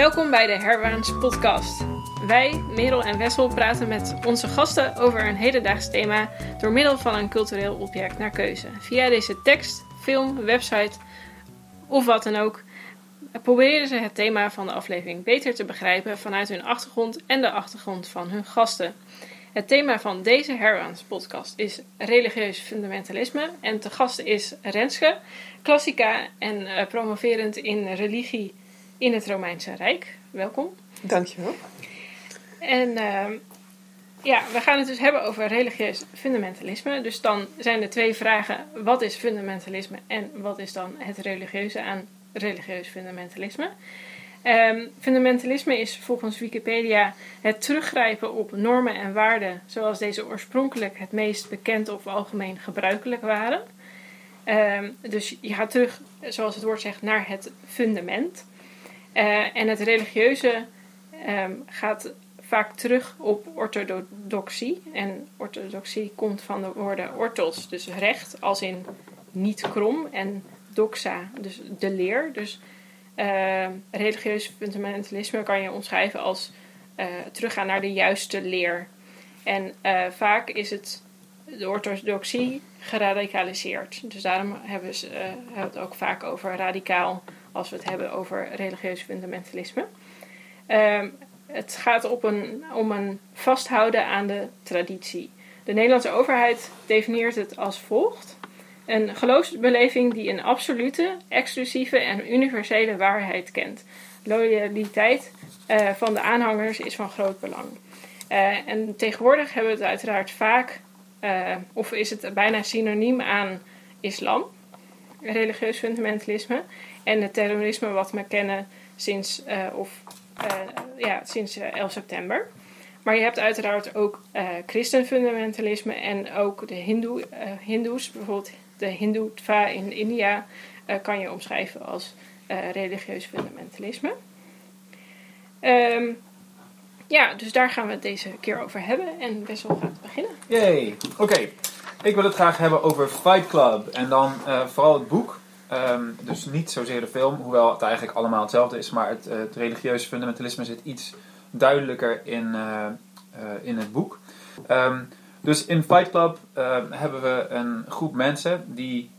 Welkom bij de Herwaans podcast. Wij, Merel en Wessel, praten met onze gasten over een hedendaags thema door middel van een cultureel object naar keuze. Via deze tekst, film, website of wat dan ook proberen ze het thema van de aflevering beter te begrijpen vanuit hun achtergrond en de achtergrond van hun gasten. Het thema van deze Herwaans podcast is religieus fundamentalisme en te gast is Renske, klassica en uh, promoverend in religie in het Romeinse Rijk. Welkom. Dankjewel. En uh, ja, we gaan het dus hebben over religieus fundamentalisme. Dus dan zijn er twee vragen: wat is fundamentalisme en wat is dan het religieuze aan religieus fundamentalisme? Um, fundamentalisme is volgens Wikipedia het teruggrijpen op normen en waarden zoals deze oorspronkelijk het meest bekend of algemeen gebruikelijk waren. Um, dus je gaat terug, zoals het woord zegt, naar het fundament. Uh, en het religieuze um, gaat vaak terug op orthodoxie. En orthodoxie komt van de woorden orthos, dus recht, als in niet krom, en doxa, dus de leer. Dus uh, religieus fundamentalisme kan je omschrijven als uh, teruggaan naar de juiste leer. En uh, vaak is het de orthodoxie geradicaliseerd. Dus daarom hebben ze het ook vaak over radicaal als we het hebben over religieus fundamentalisme. Um, het gaat op een, om een vasthouden aan de traditie. De Nederlandse overheid definieert het als volgt. Een geloofsbeleving die een absolute, exclusieve en universele waarheid kent. Loyaliteit uh, van de aanhangers is van groot belang. Uh, en tegenwoordig hebben we het uiteraard vaak, uh, of is het bijna synoniem aan islam, religieus fundamentalisme, en het terrorisme wat we kennen sinds, of, ja, sinds 11 september. Maar je hebt uiteraard ook christenfundamentalisme en ook de hindoe, hindoes, bijvoorbeeld de Hindutva in India kan je omschrijven als religieus fundamentalisme. Um, ja, dus daar gaan we het deze keer over hebben. En Wessel gaat beginnen. Yay, oké. Ik wil het graag hebben over Fight Club. En dan vooral het boek. Um, dus niet zozeer de film, hoewel het eigenlijk allemaal hetzelfde is. Maar het, het religieuze fundamentalisme zit iets duidelijker in, in het boek. Um, dus in Fight Club uh, hebben we een groep mensen die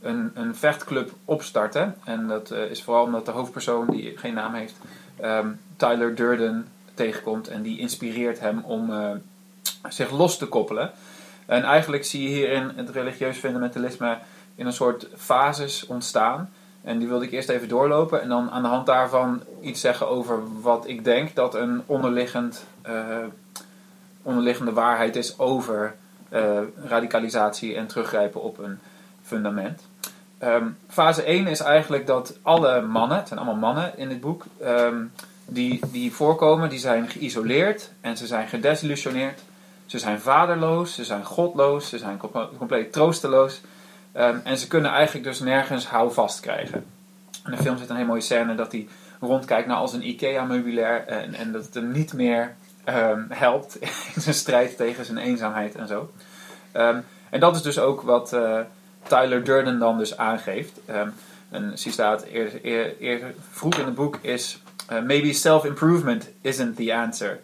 een, een vechtclub opstarten. En dat is vooral omdat de hoofdpersoon, die geen naam heeft, Tyler Durden tegenkomt. En die inspireert hem om eh, zich los te koppelen. En eigenlijk zie je hierin het religieus fundamentalisme in een soort fases ontstaan. En die wilde ik eerst even doorlopen en dan aan de hand daarvan iets zeggen over wat ik denk dat een onderliggend onderliggende waarheid is over uh, radicalisatie en teruggrijpen op een fundament. Um, fase 1 is eigenlijk dat alle mannen, het zijn allemaal mannen in dit boek, um, die, die voorkomen, die zijn geïsoleerd en ze zijn gedesillusioneerd. Ze zijn vaderloos, ze zijn godloos, ze zijn compleet troosteloos. Um, en ze kunnen eigenlijk dus nergens houvast krijgen. In de film zit een hele mooie scène dat hij rondkijkt naar als een IKEA-meubilair en, en dat het hem niet meer um, helpt in zijn strijd tegen zijn eenzaamheid en zo. Um, en dat is dus ook wat uh, Tyler Durden dan dus aangeeft. Een citaat eerder, eerder, vroeg in het boek is: uh, Maybe self-improvement isn't the answer.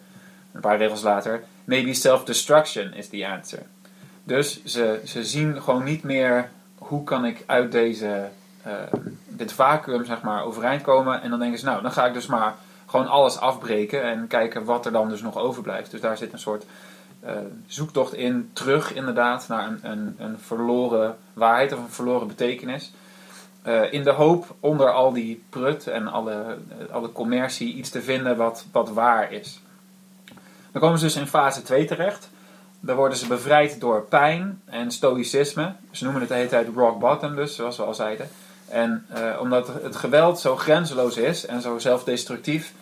Een paar regels later: Maybe self-destruction is the answer. Dus ze, ze zien gewoon niet meer hoe kan ik uit deze, uh, dit vacuüm zeg maar, overeind komen. En dan denken ze: Nou, dan ga ik dus maar gewoon alles afbreken en kijken wat er dan dus nog overblijft. Dus daar zit een soort uh, zoektocht in, terug inderdaad, naar een, een, een, verloren waarheid of een verloren betekenis. Uh, in de hoop onder al die prut en alle, alle commercie iets te vinden wat, wat waar is. Dan komen ze dus in fase 2 terecht. Daar worden ze bevrijd door pijn en stoïcisme. Ze noemen het de hele tijd rock bottom dus, zoals we al zeiden. En uh, omdat het geweld zo grenzeloos is en zo zelfdestructief,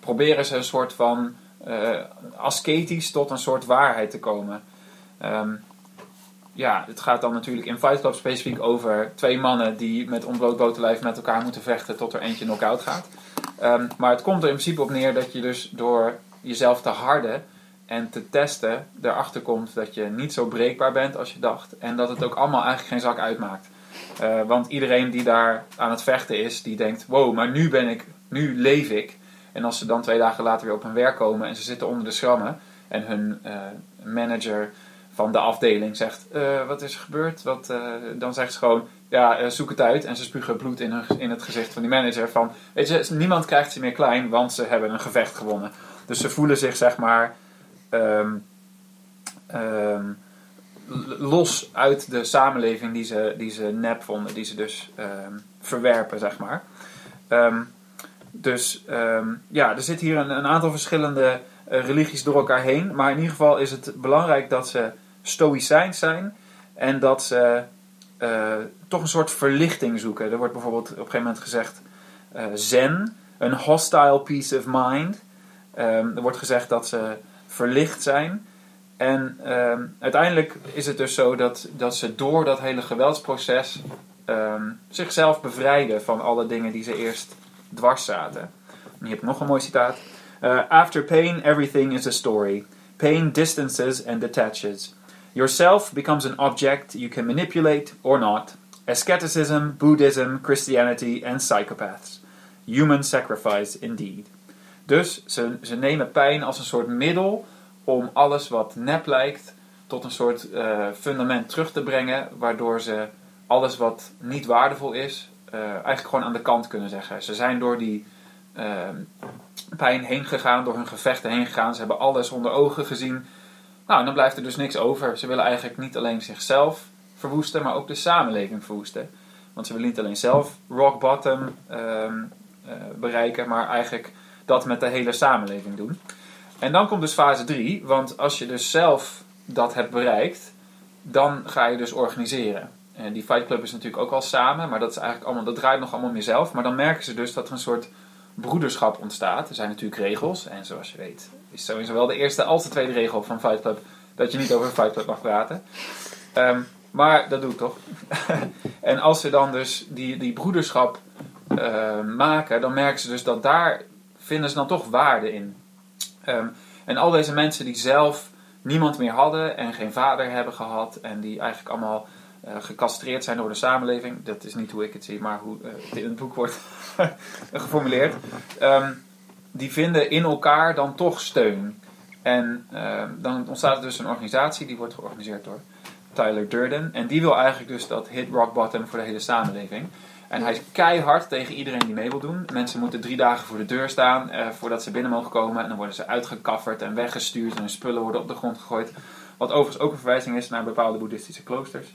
proberen ze een soort van uh, ascetisch tot een soort waarheid te komen. Um, ja, het gaat dan natuurlijk in Fight Club specifiek over twee mannen die met ontbloot boterlijf met elkaar moeten vechten tot er eentje knock-out gaat. Um, maar het komt er in principe op neer dat je dus door jezelf te harden en te testen erachter komt dat je niet zo breekbaar bent als je dacht. En dat het ook allemaal eigenlijk geen zak uitmaakt. Eh, want iedereen die daar aan het vechten is, die denkt: wow, maar nu ben ik, nu leef ik. En als ze dan twee dagen later weer op hun werk komen en ze zitten onder de schrammen en hun eh, manager van de afdeling zegt: eh, Wat is er gebeurd? Wat, dan zegt ze gewoon: Ja, zoek het uit. En ze spugen bloed in, hun, in het gezicht van die manager. Van, weet je, niemand krijgt ze meer klein, want ze hebben een gevecht gewonnen. Dus ze voelen zich, zeg maar, ehm, ehm, los uit de samenleving die ze, die ze nep vonden, die ze dus ehm, verwerpen, zeg maar. Dus ja, er zit hier een, een aantal verschillende eh, religies door elkaar heen. Maar in ieder geval is het belangrijk dat ze stoïcijns zijn en dat ze eh, toch een soort verlichting zoeken. Er wordt bijvoorbeeld op een gegeven moment gezegd eh, zen, een hostile peace of mind. Er wordt gezegd dat ze verlicht zijn. En ehm, uiteindelijk is het dus zo dat, dat ze door dat hele geweldsproces ehm, zichzelf bevrijden van alle dingen die ze eerst dwars zaten. En hier heb ik nog een mooi citaat. Uh, After pain, everything is a story. Pain distances and detaches. Yourself becomes an object you can manipulate or not. Asceticism, Buddhism, Christianity and psychopaths. Human sacrifice indeed. Dus ze, ze nemen pijn als een soort middel om alles wat nep lijkt tot een soort eh, fundament terug te brengen, waardoor ze alles wat niet waardevol is, eh, eigenlijk gewoon aan de kant kunnen zeggen. Ze zijn door die eh, pijn heen gegaan, door hun gevechten heen gegaan. Ze hebben alles onder ogen gezien. Nou, en dan blijft er dus niks over. Ze willen eigenlijk niet alleen zichzelf verwoesten, maar ook de samenleving verwoesten. Want ze willen niet alleen zelf rock bottom ehm, eh, bereiken, maar eigenlijk dat met de hele samenleving doen. En dan komt dus fase 3, want als je dus zelf dat hebt bereikt, dan ga je dus organiseren. En die Fight Club is natuurlijk ook al samen, maar dat, is eigenlijk allemaal, dat draait nog allemaal meer zelf. Maar dan merken ze dus dat er een soort broederschap ontstaat. Er zijn natuurlijk regels, en zoals je weet is sowieso wel de eerste als de tweede regel van Fight Club dat je niet over Fight Club mag praten. Ehm, maar dat doe ik toch. en als ze dan dus die, die broederschap eh, maken, dan merken ze dus dat daar vinden ze dan toch waarde in. Ehm, en al deze mensen die zelf niemand meer hadden en geen vader hebben gehad en die eigenlijk allemaal eh, gecastreerd zijn door de samenleving, dat is niet hoe ik het zie, maar hoe eh, het in het boek wordt geformuleerd, ehm, die vinden in elkaar dan toch steun. En ehm, dan ontstaat er dus een organisatie, die wordt georganiseerd door Tyler Durden. En die wil eigenlijk dus dat hit rock bottom voor de hele samenleving. En hij is keihard tegen iedereen die mee wil doen. Mensen moeten drie dagen voor de deur staan eh, voordat ze binnen mogen komen. En dan worden ze uitgekafferd en weggestuurd en hun spullen worden op de grond gegooid. Wat overigens ook een verwijzing is naar bepaalde boeddhistische kloosters.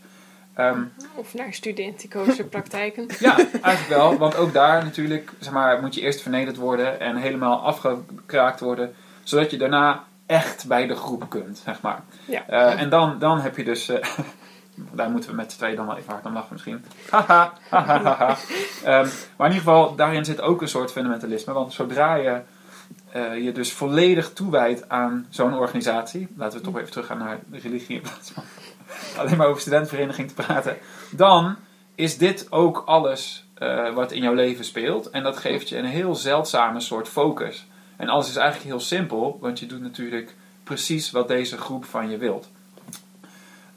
Ehm, Of naar studenticoze praktijken. ja, eigenlijk wel. Want ook daar natuurlijk zeg maar, moet je eerst vernederd worden en helemaal afgekraakt worden. Zodat je daarna echt bij de groep kunt, zeg maar. Ja. Eh, en dan, dan heb je dus... eh, daar moeten we met z'n tweeën dan wel even hard om lachen misschien. Ehm, maar in ieder geval, daarin zit ook een soort fundamentalisme. Want zodra je eh, je dus volledig toewijdt aan zo'n organisatie... Laten we toch even teruggaan naar religie in plaats van alleen maar over studentenvereniging te praten. Dan is dit ook alles eh, wat in jouw leven speelt. En dat geeft je een heel zeldzame soort focus. En alles is eigenlijk heel simpel, want je doet natuurlijk precies wat deze groep van je wilt.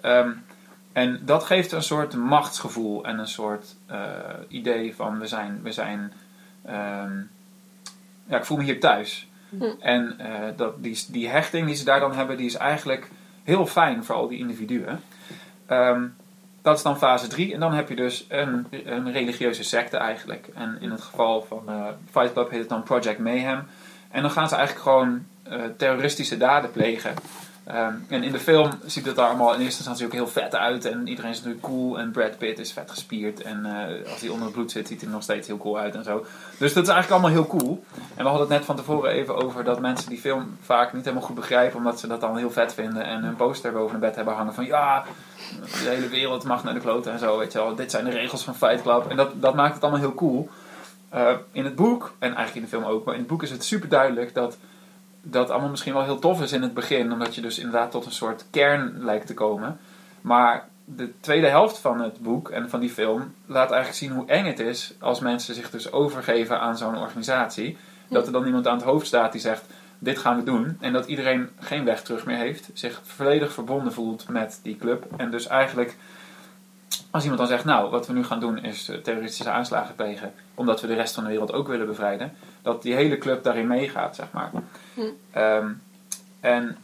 Ehm, en dat geeft een soort machtsgevoel en een soort eh, idee van we zijn, we zijn ehm, ja, ik voel me hier thuis. Hm. En eh, dat, die, die hechting die ze daar dan hebben, die is eigenlijk heel fijn voor al die individuen. Ehm, dat is dan fase 3. En dan heb je dus een, een religieuze secte eigenlijk. En in het geval van eh, Fight Club heet het dan Project Mayhem. En dan gaan ze eigenlijk gewoon terroristische daden plegen. Ehm, en in de film ziet het er allemaal in eerste instantie ook heel vet uit. En iedereen is natuurlijk cool. En Brad Pitt is vet gespierd. En eh, als hij onder het bloed zit, ziet hij er nog steeds heel cool uit en zo. Dus dat is eigenlijk allemaal heel cool. En we hadden het net van tevoren even over dat mensen die film vaak niet helemaal goed begrijpen. Omdat ze dat dan heel vet vinden. En hun poster boven het bed hebben hangen van ja, de hele wereld mag naar de kloten en zo. Weet je wel. Dit zijn de regels van Fight Club. En dat, dat maakt het allemaal heel cool. Uh, in het boek, en eigenlijk in de film ook, maar in het boek is het super duidelijk dat dat allemaal misschien wel heel tof is in het begin, omdat je dus inderdaad tot een soort kern lijkt te komen. Maar de tweede helft van het boek en van die film laat eigenlijk zien hoe eng het is als mensen zich dus overgeven aan zo'n organisatie. Dat er dan iemand aan het hoofd staat die zegt: Dit gaan we doen. En dat iedereen geen weg terug meer heeft, zich volledig verbonden voelt met die club. En dus eigenlijk als iemand dan zegt, nou, wat we nu gaan doen is eh, terroristische aanslagen plegen, omdat we de rest van de wereld ook willen bevrijden, dat die hele club daarin meegaat, zeg maar. Hm. Ehm, en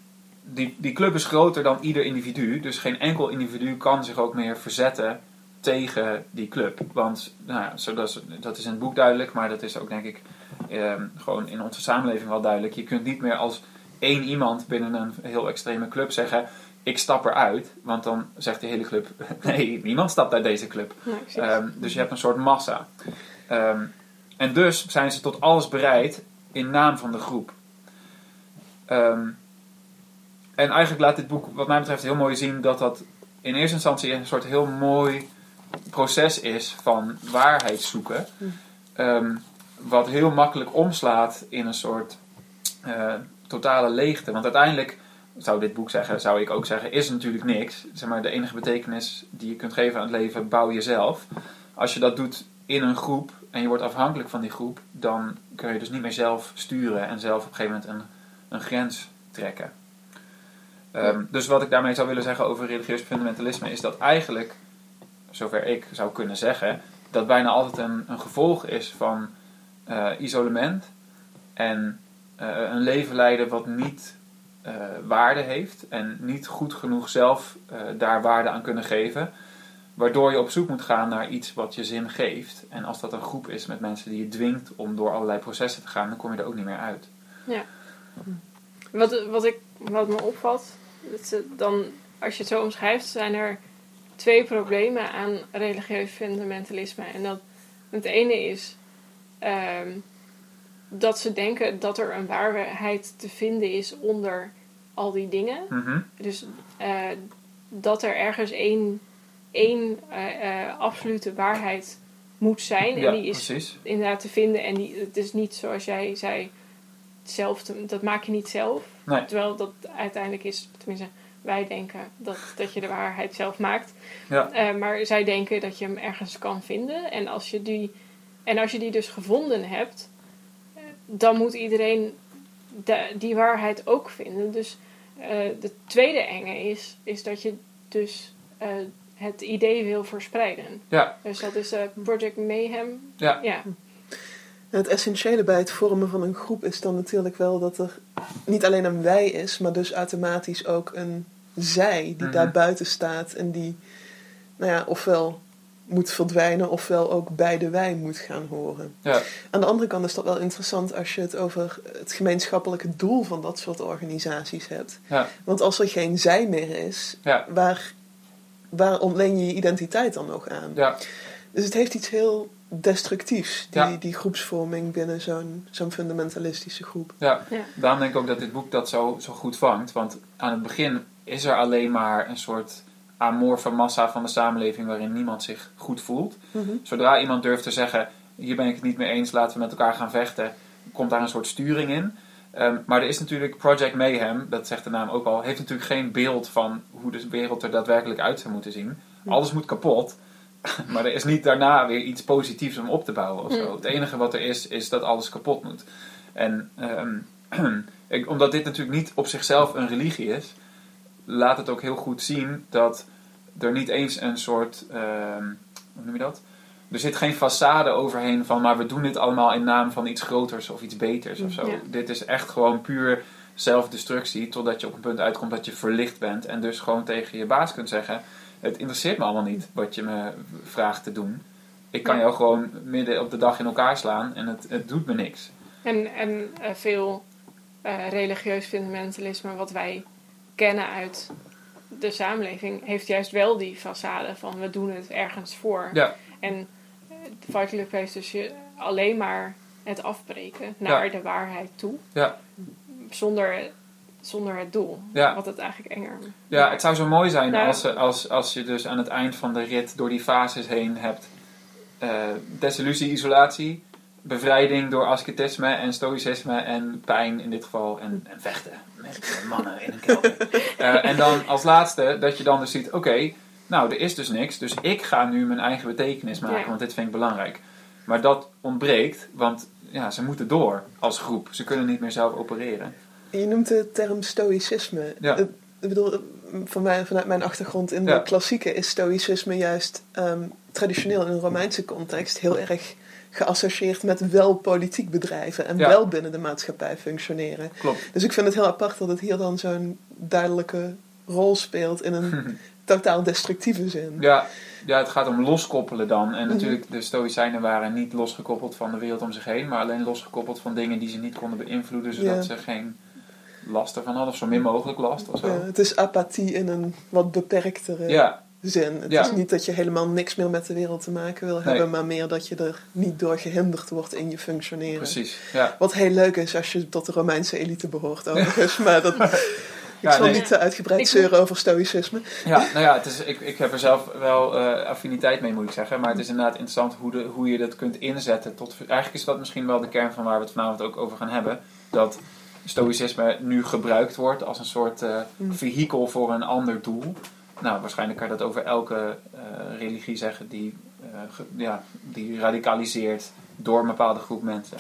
die, die club is groter dan ieder individu, dus geen enkel individu kan zich ook meer verzetten tegen die club. Want nou ja, zo, dat, is, dat is in het boek duidelijk, maar dat is ook denk ik ehm, gewoon in onze samenleving wel duidelijk. Je kunt niet meer als één iemand binnen een heel extreme club zeggen: Ik stap eruit. Want dan zegt de hele club: Nee, niemand stapt uit deze club. Ehm, dus je hebt een soort massa. Ehm, en dus zijn ze tot alles bereid in naam van de groep. Ehm, en eigenlijk laat dit boek, wat mij betreft, heel mooi zien dat dat in eerste instantie een soort heel mooi proces is van waarheid zoeken. Hm. Wat heel makkelijk omslaat in een soort eh, totale leegte. Want uiteindelijk, zou dit boek zeggen, zou ik ook zeggen, is natuurlijk niks. Zeg maar, de enige betekenis die je kunt geven aan het leven, bouw jezelf. Als je dat doet in een groep en je wordt afhankelijk van die groep, dan kun je dus niet meer zelf sturen en zelf op een gegeven moment een, een grens trekken. Ehm, dus wat ik daarmee zou willen zeggen over religieus fundamentalisme is dat eigenlijk, zover ik zou kunnen zeggen, dat bijna altijd een, een gevolg is van eh, isolement en eh, een leven leiden wat niet eh, waarde heeft en niet goed genoeg zelf eh, daar waarde aan kunnen geven. Waardoor je op zoek moet gaan naar iets wat je zin geeft. En als dat een groep is met mensen die je dwingt om door allerlei processen te gaan, dan kom je er ook niet meer uit. Wat, wat, ik, wat me opvalt, dat dan, als je het zo omschrijft, zijn er twee problemen aan religieus fundamentalisme. En dat, het ene is ehm, dat ze denken dat er een waarheid te vinden is onder al die dingen. Mhm. Dus eh, dat er ergens één, één eh, eh, absolute waarheid moet zijn. Ja, en die is precies. inderdaad te vinden. En die, het is niet zoals jij zei, zelf te- dat maak je niet zelf. Nee. Terwijl dat uiteindelijk is, tenminste, wij denken dat, dat je de waarheid zelf maakt. Ja. Maar zij denken dat je hem ergens kan vinden. En als je die, en als je die dus gevonden hebt, dan moet iedereen de- die waarheid ook vinden. Dus eh, de tweede enge is, is dat je dus eh, het idee wil verspreiden. Ja, Dus dat is eh, Project Mayhem. ja, Ja, het essentiële bij het vormen van een groep is dan natuurlijk wel dat er niet alleen een wij is, maar dus automatisch ook een zij die Mhm. daar buiten staat en die, nou ja, ofwel moet verdwijnen ofwel ook bij de wij moet gaan horen. ja, Aan de andere kant is dat wel interessant als je het over het gemeenschappelijke doel van dat soort organisaties hebt. ja, Want als er geen zij meer is, ja, waar, waar ontleen je je identiteit dan nog aan? ja, Dus het heeft iets heel destructiefs, die, Ja. die groepsvorming binnen zo'n zo'n fundamentalistische groep. ja. Ja. Daarom denk ik ook dat dit boek dat zo, zo goed vangt. Want aan het begin is er alleen maar een soort amorfe massa van de samenleving waarin niemand zich goed voelt. Zodra iemand durft te zeggen, hier ben ik het niet mee eens, laten we met elkaar gaan vechten, komt daar een soort sturing in. Ehm, maar er is natuurlijk Project Mayhem, dat zegt de naam ook al, heeft natuurlijk geen beeld van hoe de wereld er daadwerkelijk uit zou moeten zien. Alles moet kapot, maar er is niet daarna weer iets positiefs om op te bouwen of zo. Het enige wat er is, is dat alles kapot moet. En ehm, ik, omdat dit natuurlijk niet op zichzelf een religie is, laat het ook heel goed zien dat er niet eens een soort, ehm, hoe noem je dat? Er zit geen façade overheen van, maar we doen dit allemaal in naam van iets groters of iets beters of zo. Ja. Dit is echt gewoon puur zelfdestructie, totdat je op een punt uitkomt dat je verlicht bent en dus gewoon tegen je baas kunt zeggen: Het interesseert me allemaal niet wat je me vraagt te doen. Ik kan jou gewoon midden op de dag in elkaar slaan en het, het doet me niks. En, en eh, veel eh, religieus fundamentalisme wat wij kennen uit de samenleving, heeft juist wel die façade van we doen het ergens voor. Ja, En eh, de Fight Club heeft dus je alleen maar het afbreken naar Ja. de waarheid toe, ja. zonder, zonder het doel. Ja. Wat het eigenlijk enger Ja, het zou zo mooi zijn Ja. als, als, als je dus aan het eind van de rit door die fases heen hebt. eh desillusie, isolatie, bevrijding door ascetisme en stoïcisme en pijn in dit geval en, en vechten met mannen in een kelder. Eh, en dan als laatste dat je dan dus ziet, oké, nou er is dus niks, dus ik ga nu mijn eigen betekenis maken, Ja. want dit vind ik belangrijk. Maar dat ontbreekt, want ja, ze moeten door als groep. Ze kunnen niet meer zelf opereren. Je noemt de term stoïcisme. Ja. Ik bedoel, van mij, vanuit mijn achtergrond in de Ja. klassieke is stoïcisme juist ehm, traditioneel in een Romeinse context heel erg geassocieerd met wel politiek bedrijven en Ja. wel binnen de maatschappij functioneren. Klopt. Dus ik vind het heel apart dat het hier dan zo'n duidelijke rol speelt in een totaal destructieve zin. Ja, ja, het gaat om loskoppelen dan. En Mhm. natuurlijk, de Stoïcijnen waren niet losgekoppeld van de wereld om zich heen, maar alleen losgekoppeld van dingen die ze niet konden beïnvloeden, zodat Ja. ze geen last ervan hadden, of zo min mogelijk last of zo. Ja, het is apathie in een wat beperktere Ja, zin. Het Ja. is niet dat je helemaal niks meer met de wereld te maken wil hebben, maar meer dat je er niet door gehinderd wordt in je functioneren. precies. Ja. Wat heel leuk is als je tot de Romeinse elite behoort overigens, maar dat... Ik Ja, zal nee. niet te uitgebreid Ik- zeuren over stoïcisme. Ja, nou ja, het is, ik, ik heb er zelf wel eh, affiniteit mee, moet ik zeggen. Maar het is inderdaad interessant hoe, de, hoe je dat kunt inzetten. Tot, eigenlijk is dat misschien wel de kern van waar we het vanavond ook over gaan hebben. Dat stoïcisme nu gebruikt wordt als een soort eh Mm. vehikel voor een ander doel. Nou, waarschijnlijk kan je dat over elke eh, religie zeggen die, eh, ja, die radicaliseert door een bepaalde groep mensen.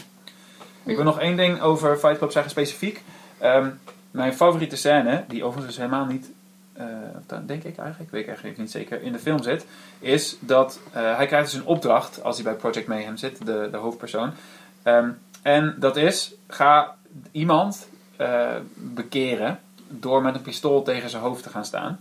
Ik wil nog één ding over Fight Club zeggen specifiek. Ehm, mijn favoriete scène, die overigens helemaal niet eh, dat denk ik eigenlijk, weet ik eigenlijk niet zeker, in de film zit, is dat hij krijgt dus een opdracht als hij bij Project Mayhem zit, de, de hoofdpersoon. Ehm, en dat is, ga iemand bekeren door met een pistool tegen zijn hoofd te gaan staan.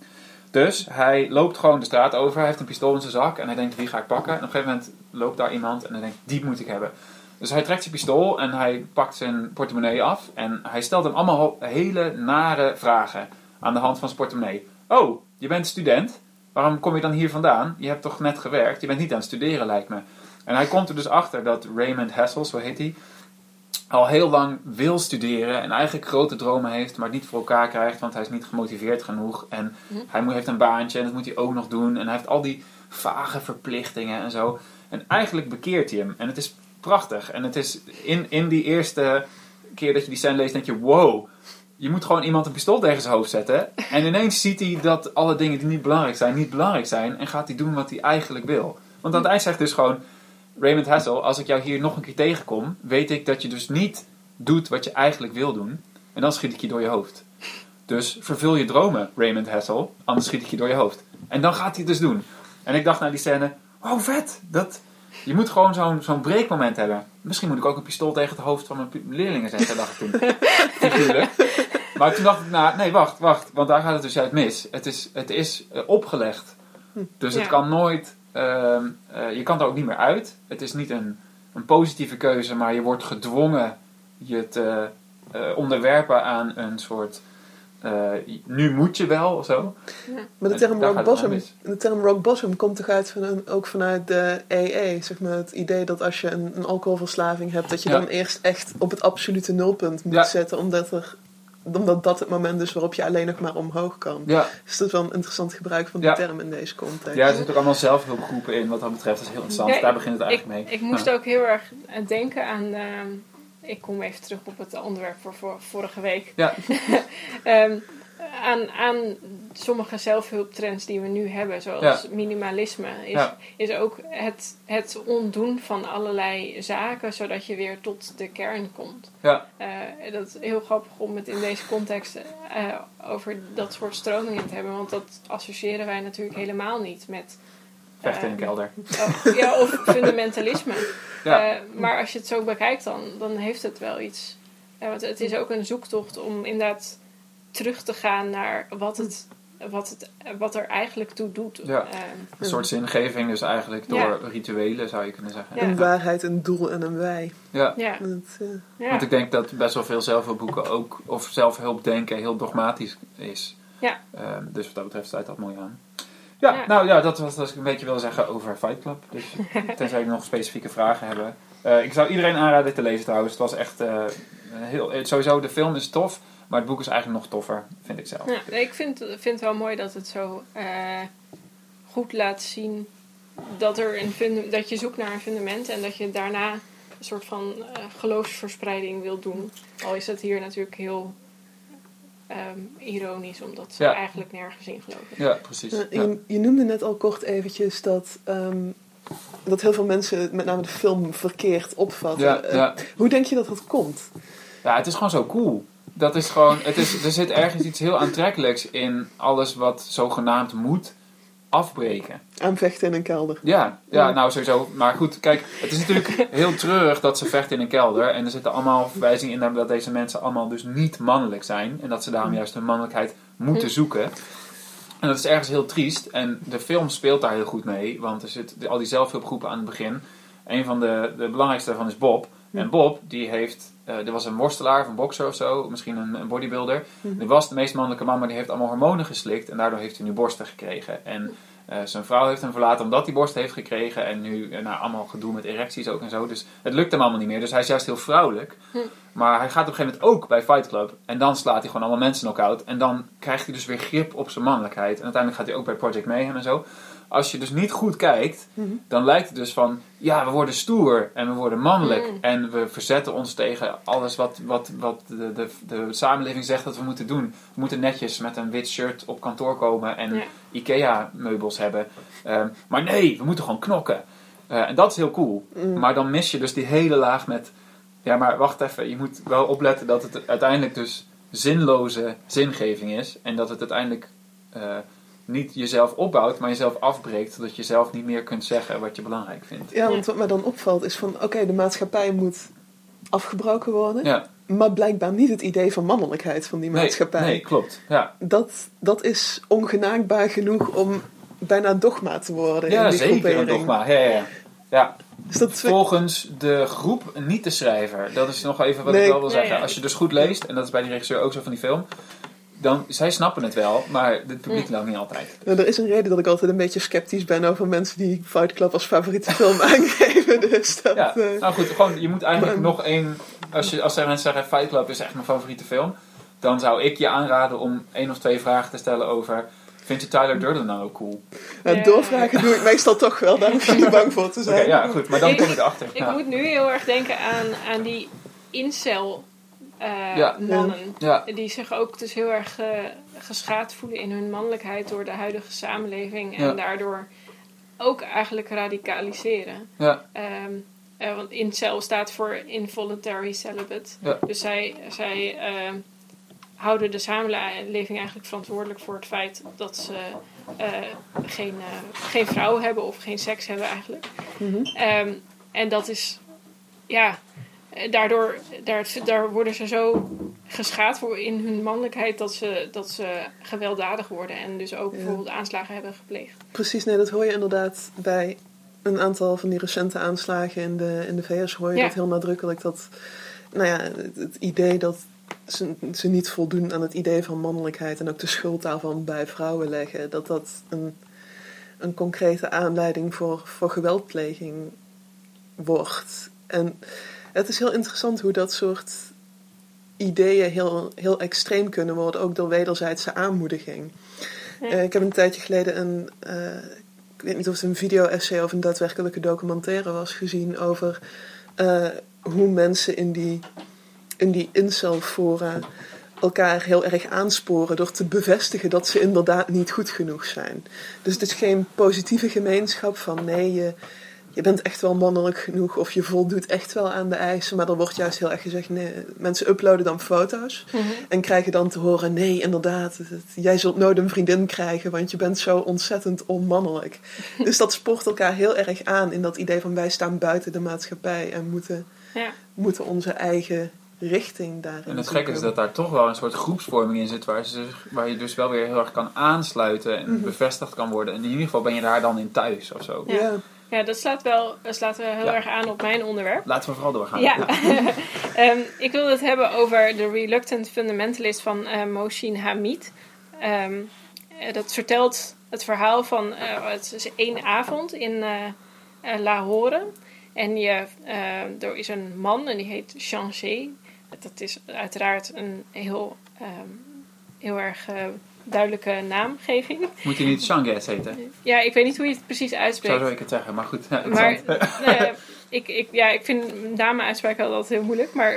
Dus hij loopt gewoon de straat over, hij heeft een pistool in zijn zak en hij denkt, wie ga ik pakken? En op een gegeven moment loopt daar iemand en hij denkt, die moet ik hebben. Dus hij trekt zijn pistool en hij pakt zijn portemonnee af en hij stelt hem allemaal hele nare vragen aan de hand van zijn portemonnee. Oh, je bent student. Waarom kom je dan hier vandaan? Je hebt toch net gewerkt? Je bent niet aan het studeren, lijkt me. En hij komt er dus achter dat Raymond Hassel, zo heet hij, al heel lang wil studeren en eigenlijk grote dromen heeft, maar het niet voor elkaar krijgt, want hij is niet gemotiveerd genoeg. En Hm. hij heeft een baantje en dat moet hij ook nog doen. En hij heeft al die vage verplichtingen en zo. En eigenlijk bekeert hij hem. En het is prachtig. En het is in, in die eerste keer dat je die scène leest, denk je: wow, je moet gewoon iemand een pistool tegen zijn hoofd zetten. En ineens ziet hij dat alle dingen die niet belangrijk zijn, niet belangrijk zijn. En gaat hij doen wat hij eigenlijk wil. Want aan het eind zegt dus gewoon: Raymond Hassel, als ik jou hier nog een keer tegenkom, weet ik dat je dus niet doet wat je eigenlijk wil doen. En dan schiet ik je door je hoofd. Dus vervul je dromen, Raymond Hassel, anders schiet ik je door je hoofd. En dan gaat hij het dus doen. En ik dacht naar die scène: oh vet, dat. Je moet gewoon zo'n zo'n breekmoment hebben. Misschien moet ik ook een pistool tegen het hoofd van mijn leerlingen zetten, dacht ik toen. Figuurlijk. Maar toen dacht ik, nou, nee, wacht, wacht. Want daar gaat het dus juist mis. Het is, het is eh, opgelegd. Dus het kan nooit... ehm, eh, je kan er ook niet meer uit. Het is niet een, een positieve keuze, maar je wordt gedwongen je te eh, onderwerpen aan een soort... eh, nu moet je wel, of zo. Maar de term, rock bottom, de term rock bottom komt toch uit van een, ook vanuit de EE. Zeg maar, het idee dat als je een, een alcoholverslaving hebt, dat je Ja. dan eerst echt op het absolute nulpunt moet Ja. zetten. Omdat, er, omdat dat het moment is waarop je alleen nog maar omhoog kan. Ja, Dus dat is wel een interessant gebruik van die Ja. term in deze context. ja er zitten ook allemaal zelfhulpgroepen in wat dat betreft. Dat is heel interessant. Ja, daar begint het Ik, eigenlijk mee. ik moest Ja. ook heel erg denken aan. ehm, ik kom even terug op het onderwerp voor, voor vorige week. Ja. Ehm, aan, aan sommige zelfhulptrends die we nu hebben, zoals Ja. minimalisme, is, Ja. is ook het, het ontdoen van allerlei zaken, zodat je weer tot de kern komt. Ja. Eh, dat is heel grappig om het in deze context eh, over dat soort stromingen te hebben, want dat associëren wij natuurlijk helemaal niet met. Vechten in de ehm, kelder. Oh, ja, of fundamentalisme. Ja. Eh, maar als je het zo bekijkt, dan, dan heeft het wel iets. Want het is ook een zoektocht om inderdaad terug te gaan naar wat, het, wat, het, wat er eigenlijk toe doet. Ja. Eh, Een soort zingeving dus eigenlijk door Ja. rituelen zou je kunnen zeggen. Ja. Een waarheid, een doel en een wij. Ja. ja, Dat, eh, ja. Want ik denk dat best wel veel zelfhulpboeken ook, of zelfhulpdenken heel dogmatisch is. Ja. Ehm, dus wat dat betreft sluit dat mooi aan. Ja, Ja. nou ja, dat was wat ik een beetje wilde zeggen over Fight Club. Dus tenzij jullie nog specifieke vragen hebben. Eh, ik zou iedereen aanraden dit te lezen trouwens. Het was echt eh, heel... Sowieso, de film is tof, maar het boek is eigenlijk nog toffer, vind ik zelf. Ja, ik vind, vind het wel mooi dat het zo eh, goed laat zien dat, er een dat je zoekt naar een fundament en dat je daarna een soort van eh, geloofsverspreiding wil doen. Al is dat hier natuurlijk heel ehm, ironisch, omdat ze Ja. eigenlijk nergens in geloven. Ja, precies. Ja. je, je noemde net al kort eventjes dat, ehm, dat heel veel mensen met name de film verkeerd opvatten. Ja, Eh, ja. Hoe denk je dat dat komt? ja, het is gewoon zo cool. Dat is gewoon, het is, er zit ergens iets heel aantrekkelijks in alles wat zogenaamd moet afbreken. Aanvechten in een kelder. Ja, ja, nou sowieso. Maar goed, kijk, het is natuurlijk heel treurig dat ze vechten in een kelder. En er zitten allemaal verwijzingen in naar dat deze mensen allemaal dus niet mannelijk zijn. En dat ze daarom juist hun mannelijkheid moeten zoeken. En dat is ergens heel triest. En de film speelt daar heel goed mee. Want er zitten al die zelfhulpgroepen aan het begin. Een van de, de belangrijkste daarvan is Bob. En Bob, die heeft... eh er was een worstelaar of een bokser of zo. Misschien een, een bodybuilder. Die was de meest mannelijke man, maar die heeft allemaal hormonen geslikt. En daardoor heeft hij nu borsten gekregen. En eh, zijn vrouw heeft hem verlaten omdat hij borsten heeft gekregen. En nu eh, nou, allemaal gedoe met erecties ook en zo. Dus het lukt hem allemaal niet meer. Dus hij is juist heel vrouwelijk. Maar hij gaat op een gegeven moment ook bij Fight Club. En dan slaat hij gewoon allemaal mensen knock-out. En dan krijgt hij dus weer grip op zijn mannelijkheid. En uiteindelijk gaat hij ook bij Project Mayhem en zo. Als je dus niet goed kijkt, dan lijkt het dus van... Ja, we worden stoer en we worden mannelijk. Mm. En we verzetten ons tegen alles wat, wat, wat de, de, de samenleving zegt dat we moeten doen. We moeten netjes met een wit shirt op kantoor komen en Ja. IKEA-meubels hebben. Ehm, maar nee, we moeten gewoon knokken. Eh, en dat is heel cool. Maar dan mis je dus die hele laag met... Ja, maar wacht even. Je moet wel opletten dat het uiteindelijk dus zinloze zingeving is. En dat het uiteindelijk eh, niet jezelf opbouwt, maar jezelf afbreekt. Zodat je zelf niet meer kunt zeggen wat je belangrijk vindt. Ja, want wat mij dan opvalt is van... Oké, de maatschappij moet afgebroken worden. Ja, Maar blijkbaar niet het idee van mannelijkheid van die nee, maatschappij. nee, klopt. Ja, Dat, dat is ongenaakbaar genoeg om bijna dogma te worden ja in die zeker een groepering. dogma. Ja, ja, ja. ja. Dus dat Volgens de groep, niet de schrijver. Dat is nog even wat Nee. ik wel wil Nee, zeggen. Als je dus goed leest, en dat is bij die regisseur ook zo van die film, dan, zij snappen het wel, maar het publiek nou niet altijd. Nou, er is een reden dat ik altijd een beetje sceptisch ben over mensen die Fight Club als favoriete film aangeven. Dus dat, Ja, eh, nou goed, gewoon, je moet eigenlijk Maar- nog één, als, je, als er mensen zeggen Fight Club is echt mijn favoriete film, dan zou ik je aanraden om één of twee vragen te stellen over, vind je Tyler Durden nou ook cool? nou, Ja. doorvragen doe ik meestal toch wel, daar hoef je niet bang voor te Oké, zijn. ja goed, maar dan Ik- kom ik erachter. Ik Ja. moet nu heel erg denken aan, aan die incel eh, Ja. mannen. Ja. Die zich ook dus heel erg eh, geschaad voelen in hun mannelijkheid door de huidige samenleving. En Ja. daardoor ook eigenlijk radicaliseren. Ja, Ehm, eh, want incel staat voor involuntary celibate. Ja. Dus zij, zij ehm, houden de samenleving eigenlijk verantwoordelijk voor het feit dat ze eh, geen, eh, geen vrouw hebben of geen seks hebben eigenlijk. Mhm. Ehm, en dat is, ja, daardoor daar, daar worden ze zo geschaad voor in hun mannelijkheid dat ze, dat ze gewelddadig worden en dus ook Ja. bijvoorbeeld aanslagen hebben gepleegd. Precies, nee, dat hoor je inderdaad bij een aantal van die recente aanslagen in de, in de VS. Hoor je Ja. dat heel nadrukkelijk. Dat, nou ja, het, het idee dat ze, ze niet voldoen aan het idee van mannelijkheid en ook de schuld daarvan bij vrouwen leggen, dat dat een, een concrete aanleiding voor, voor geweldpleging wordt. En het is heel interessant hoe dat soort ideeën heel, heel extreem kunnen worden, ook door wederzijdse aanmoediging. Ja. Eh, ik heb een tijdje geleden een, eh, ik weet niet of het een video-essay of een daadwerkelijke documentaire was gezien over eh, hoe mensen in die, in die incel-fora elkaar heel erg aansporen door te bevestigen dat ze inderdaad niet goed genoeg zijn. Dus het is geen positieve gemeenschap van nee, je, je bent echt wel mannelijk genoeg of je voldoet echt wel aan de eisen, maar er wordt juist heel erg gezegd, nee, mensen uploaden dan foto's en krijgen dan te horen, nee, inderdaad, het- jij zult nooit een vriendin krijgen, want je bent zo ontzettend onmannelijk. dus dat spoort elkaar heel erg aan in dat idee van wij staan buiten de maatschappij en moeten, Ja. moeten onze eigen richting daarin En het gekke is dat daar toch wel een soort groepsvorming in zit, waar, ze, zich- waar je dus wel weer heel erg kan aansluiten en bevestigd kan worden. En in ieder geval ben je daar dan in thuis of zo. Ja. Ja, Ja, dat slaat wel, dat slaat wel heel Ja. erg aan op mijn onderwerp. Laten we vooral doorgaan. Ja, Ehm, ik wil het hebben over The Reluctant Fundamentalist van eh Moshin Hamid. Ehm, eh, dat vertelt het verhaal van, eh, het is één avond in eh, eh, Lahore. En je, eh, er is een man en die heet Changé. Dat is uiteraard een heel, ehm, heel erg eh, duidelijke naamgeving. Moet je niet Shanghai heten? Ja, ik weet niet hoe je het precies Zo uitspreekt. zou ik het zeggen, maar goed. Ja, Maar eh, ik, ik, ja, ik vind namen uitspraken altijd heel moeilijk. Maar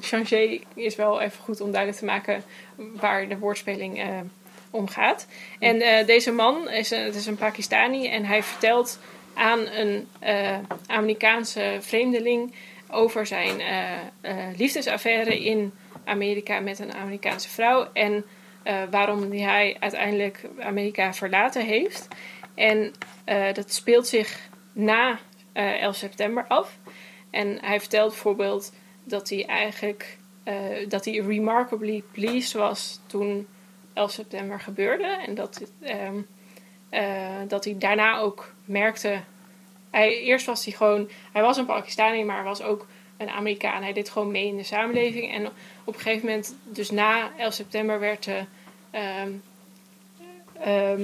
Changé is wel even goed om duidelijk te maken waar de woordspeling eh, om gaat. En deze man is een, het is een Pakistani en hij vertelt aan een Amerikaanse vreemdeling over zijn liefdesaffaire in Amerika met een Amerikaanse vrouw. En eh, waarom hij uiteindelijk Amerika verlaten heeft. En eh, dat speelt zich na 11 september af. En hij vertelt bijvoorbeeld dat hij eigenlijk dat hij remarkably pleased was toen 11 september gebeurde. En dat, ehm, dat hij daarna ook merkte. Hij, eerst was hij gewoon. Hij was een Pakistani, maar was ook een Amerikaan. Hij deed gewoon mee in de samenleving. En op een gegeven moment, dus na 11 september, werd de. Ehm, ehm,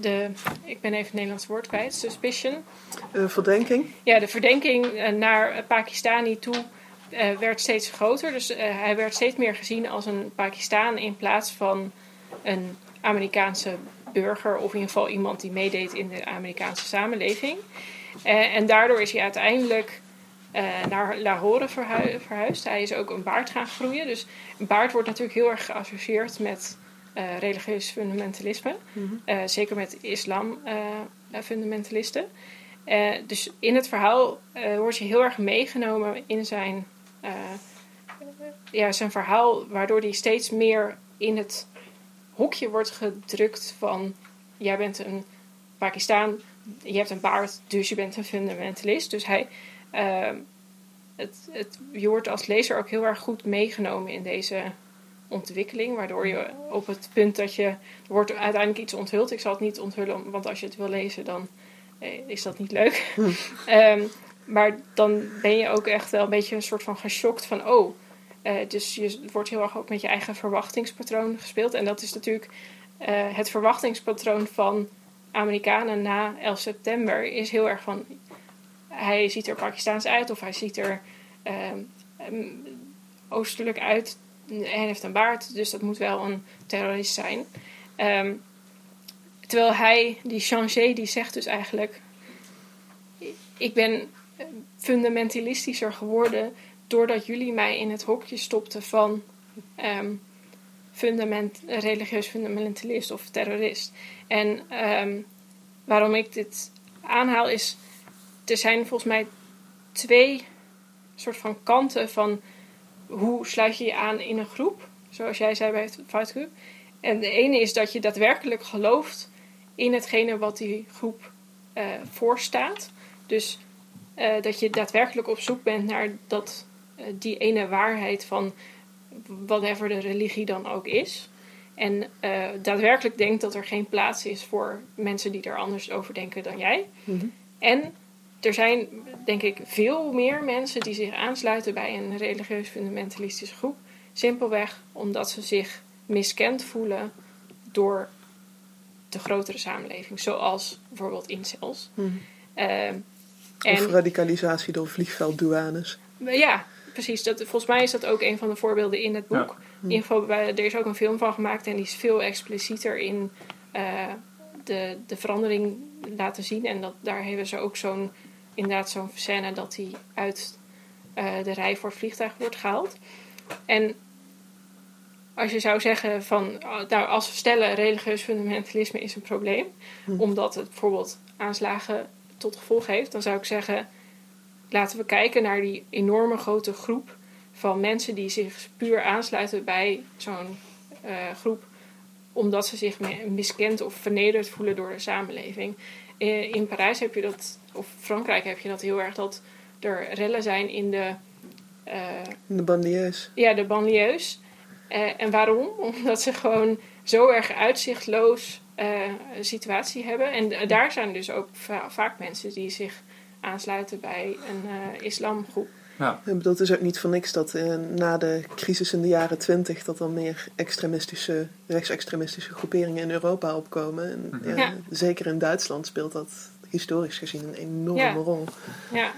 de ik ben even het Nederlands woord kwijt, suspicion. Uh, verdenking? Ja, de verdenking uh, naar Pakistani toe uh, werd steeds groter. Dus hij werd steeds meer gezien als een Pakistaan in plaats van een Amerikaanse burger. Of in ieder geval iemand die meedeed in de Amerikaanse samenleving. en daardoor is hij uiteindelijk uh, naar Lahore verhuisd. Hij is ook een baard gaan groeien. Dus een baard wordt natuurlijk heel erg geassocieerd met uh, religieus fundamentalisme. Mm zeker met islam-fundamentalisten. dus in het verhaal wordt je heel erg meegenomen in zijn, ja, zijn verhaal, waardoor hij steeds meer in het hokje wordt gedrukt van: jij bent een Pakistan, je hebt een baard, dus je bent een fundamentalist. Dus hij Ehm, het, het, je wordt als lezer ook heel erg goed meegenomen in deze ontwikkeling. Waardoor je op het punt dat je. Er wordt uiteindelijk iets onthuld. Ik zal het niet onthullen, want als je het wil lezen, dan eh, is dat niet leuk. Hm. Ehm, maar dan ben je ook echt wel een beetje een soort van geschokt van. Oh, uh, dus je wordt heel erg ook met je eigen verwachtingspatroon gespeeld. En dat is natuurlijk uh, het verwachtingspatroon van Amerikanen na 11 september. Is heel erg van hij ziet er Pakistaans uit of hij ziet er ehm, ehm, oostelijk uit en heeft een baard, dus dat moet wel een terrorist zijn. Ehm, terwijl hij, die Changé, die zegt dus eigenlijk: Ik ben fundamentalistischer geworden doordat jullie mij in het hokje stopten van fundament, religieus fundamentalist of terrorist. En waarom ik dit aanhaal is er zijn volgens mij twee soort van kanten van hoe sluit je je aan in een groep. Zoals jij zei bij het Fight Group. En de ene is dat je daadwerkelijk gelooft in hetgene wat die groep uh, voorstaat. Dus uh, dat je daadwerkelijk op zoek bent naar dat, uh, die ene waarheid van whatever de religie dan ook is. En daadwerkelijk denkt dat er geen plaats is voor mensen die er anders over denken dan jij. Mm -hmm. En er zijn, denk ik, veel meer mensen die zich aansluiten bij een religieus fundamentalistische groep. Simpelweg omdat ze zich miskend voelen door de grotere samenleving. Zoals bijvoorbeeld incels. Hmm. Uh, of radicalisatie door vliegvelddouanes. Ja, precies. Dat, volgens mij is dat ook een van de voorbeelden in het boek. In ieder geval, er is ook een film van gemaakt en die is veel explicieter in uh, de, de verandering laten zien. En dat, daar hebben ze ook zo'n inderdaad zo'n scène dat hij uit uh, de rij voor vliegtuig wordt gehaald. En als je zou zeggen van, nou, als we stellen religieus fundamentalisme is een probleem, hm. omdat het bijvoorbeeld aanslagen tot gevolg heeft, dan zou ik zeggen, laten we kijken naar die enorme grote groep van mensen die zich puur aansluiten bij zo'n uh, groep, omdat ze zich miskend of vernederd voelen door de samenleving. Eh, in Parijs heb je dat, of Frankrijk heb je dat heel erg, dat er rellen zijn in de... Uh, de banlieues. Ja, de banlieues. Uh, en waarom? Omdat ze gewoon zo erg uitzichtloos een situatie hebben. En daar zijn dus ook vaak mensen die zich aansluiten bij een islamgroep. Ja. Ik bedoel, het is ook niet voor niks dat uh, na de crisis in de jaren twintig... dat er meer extremistische, rechtsextremistische groeperingen in Europa opkomen. En, mhm. ja, Zeker in Duitsland speelt dat historisch gezien een enorme ja. rol. Ja.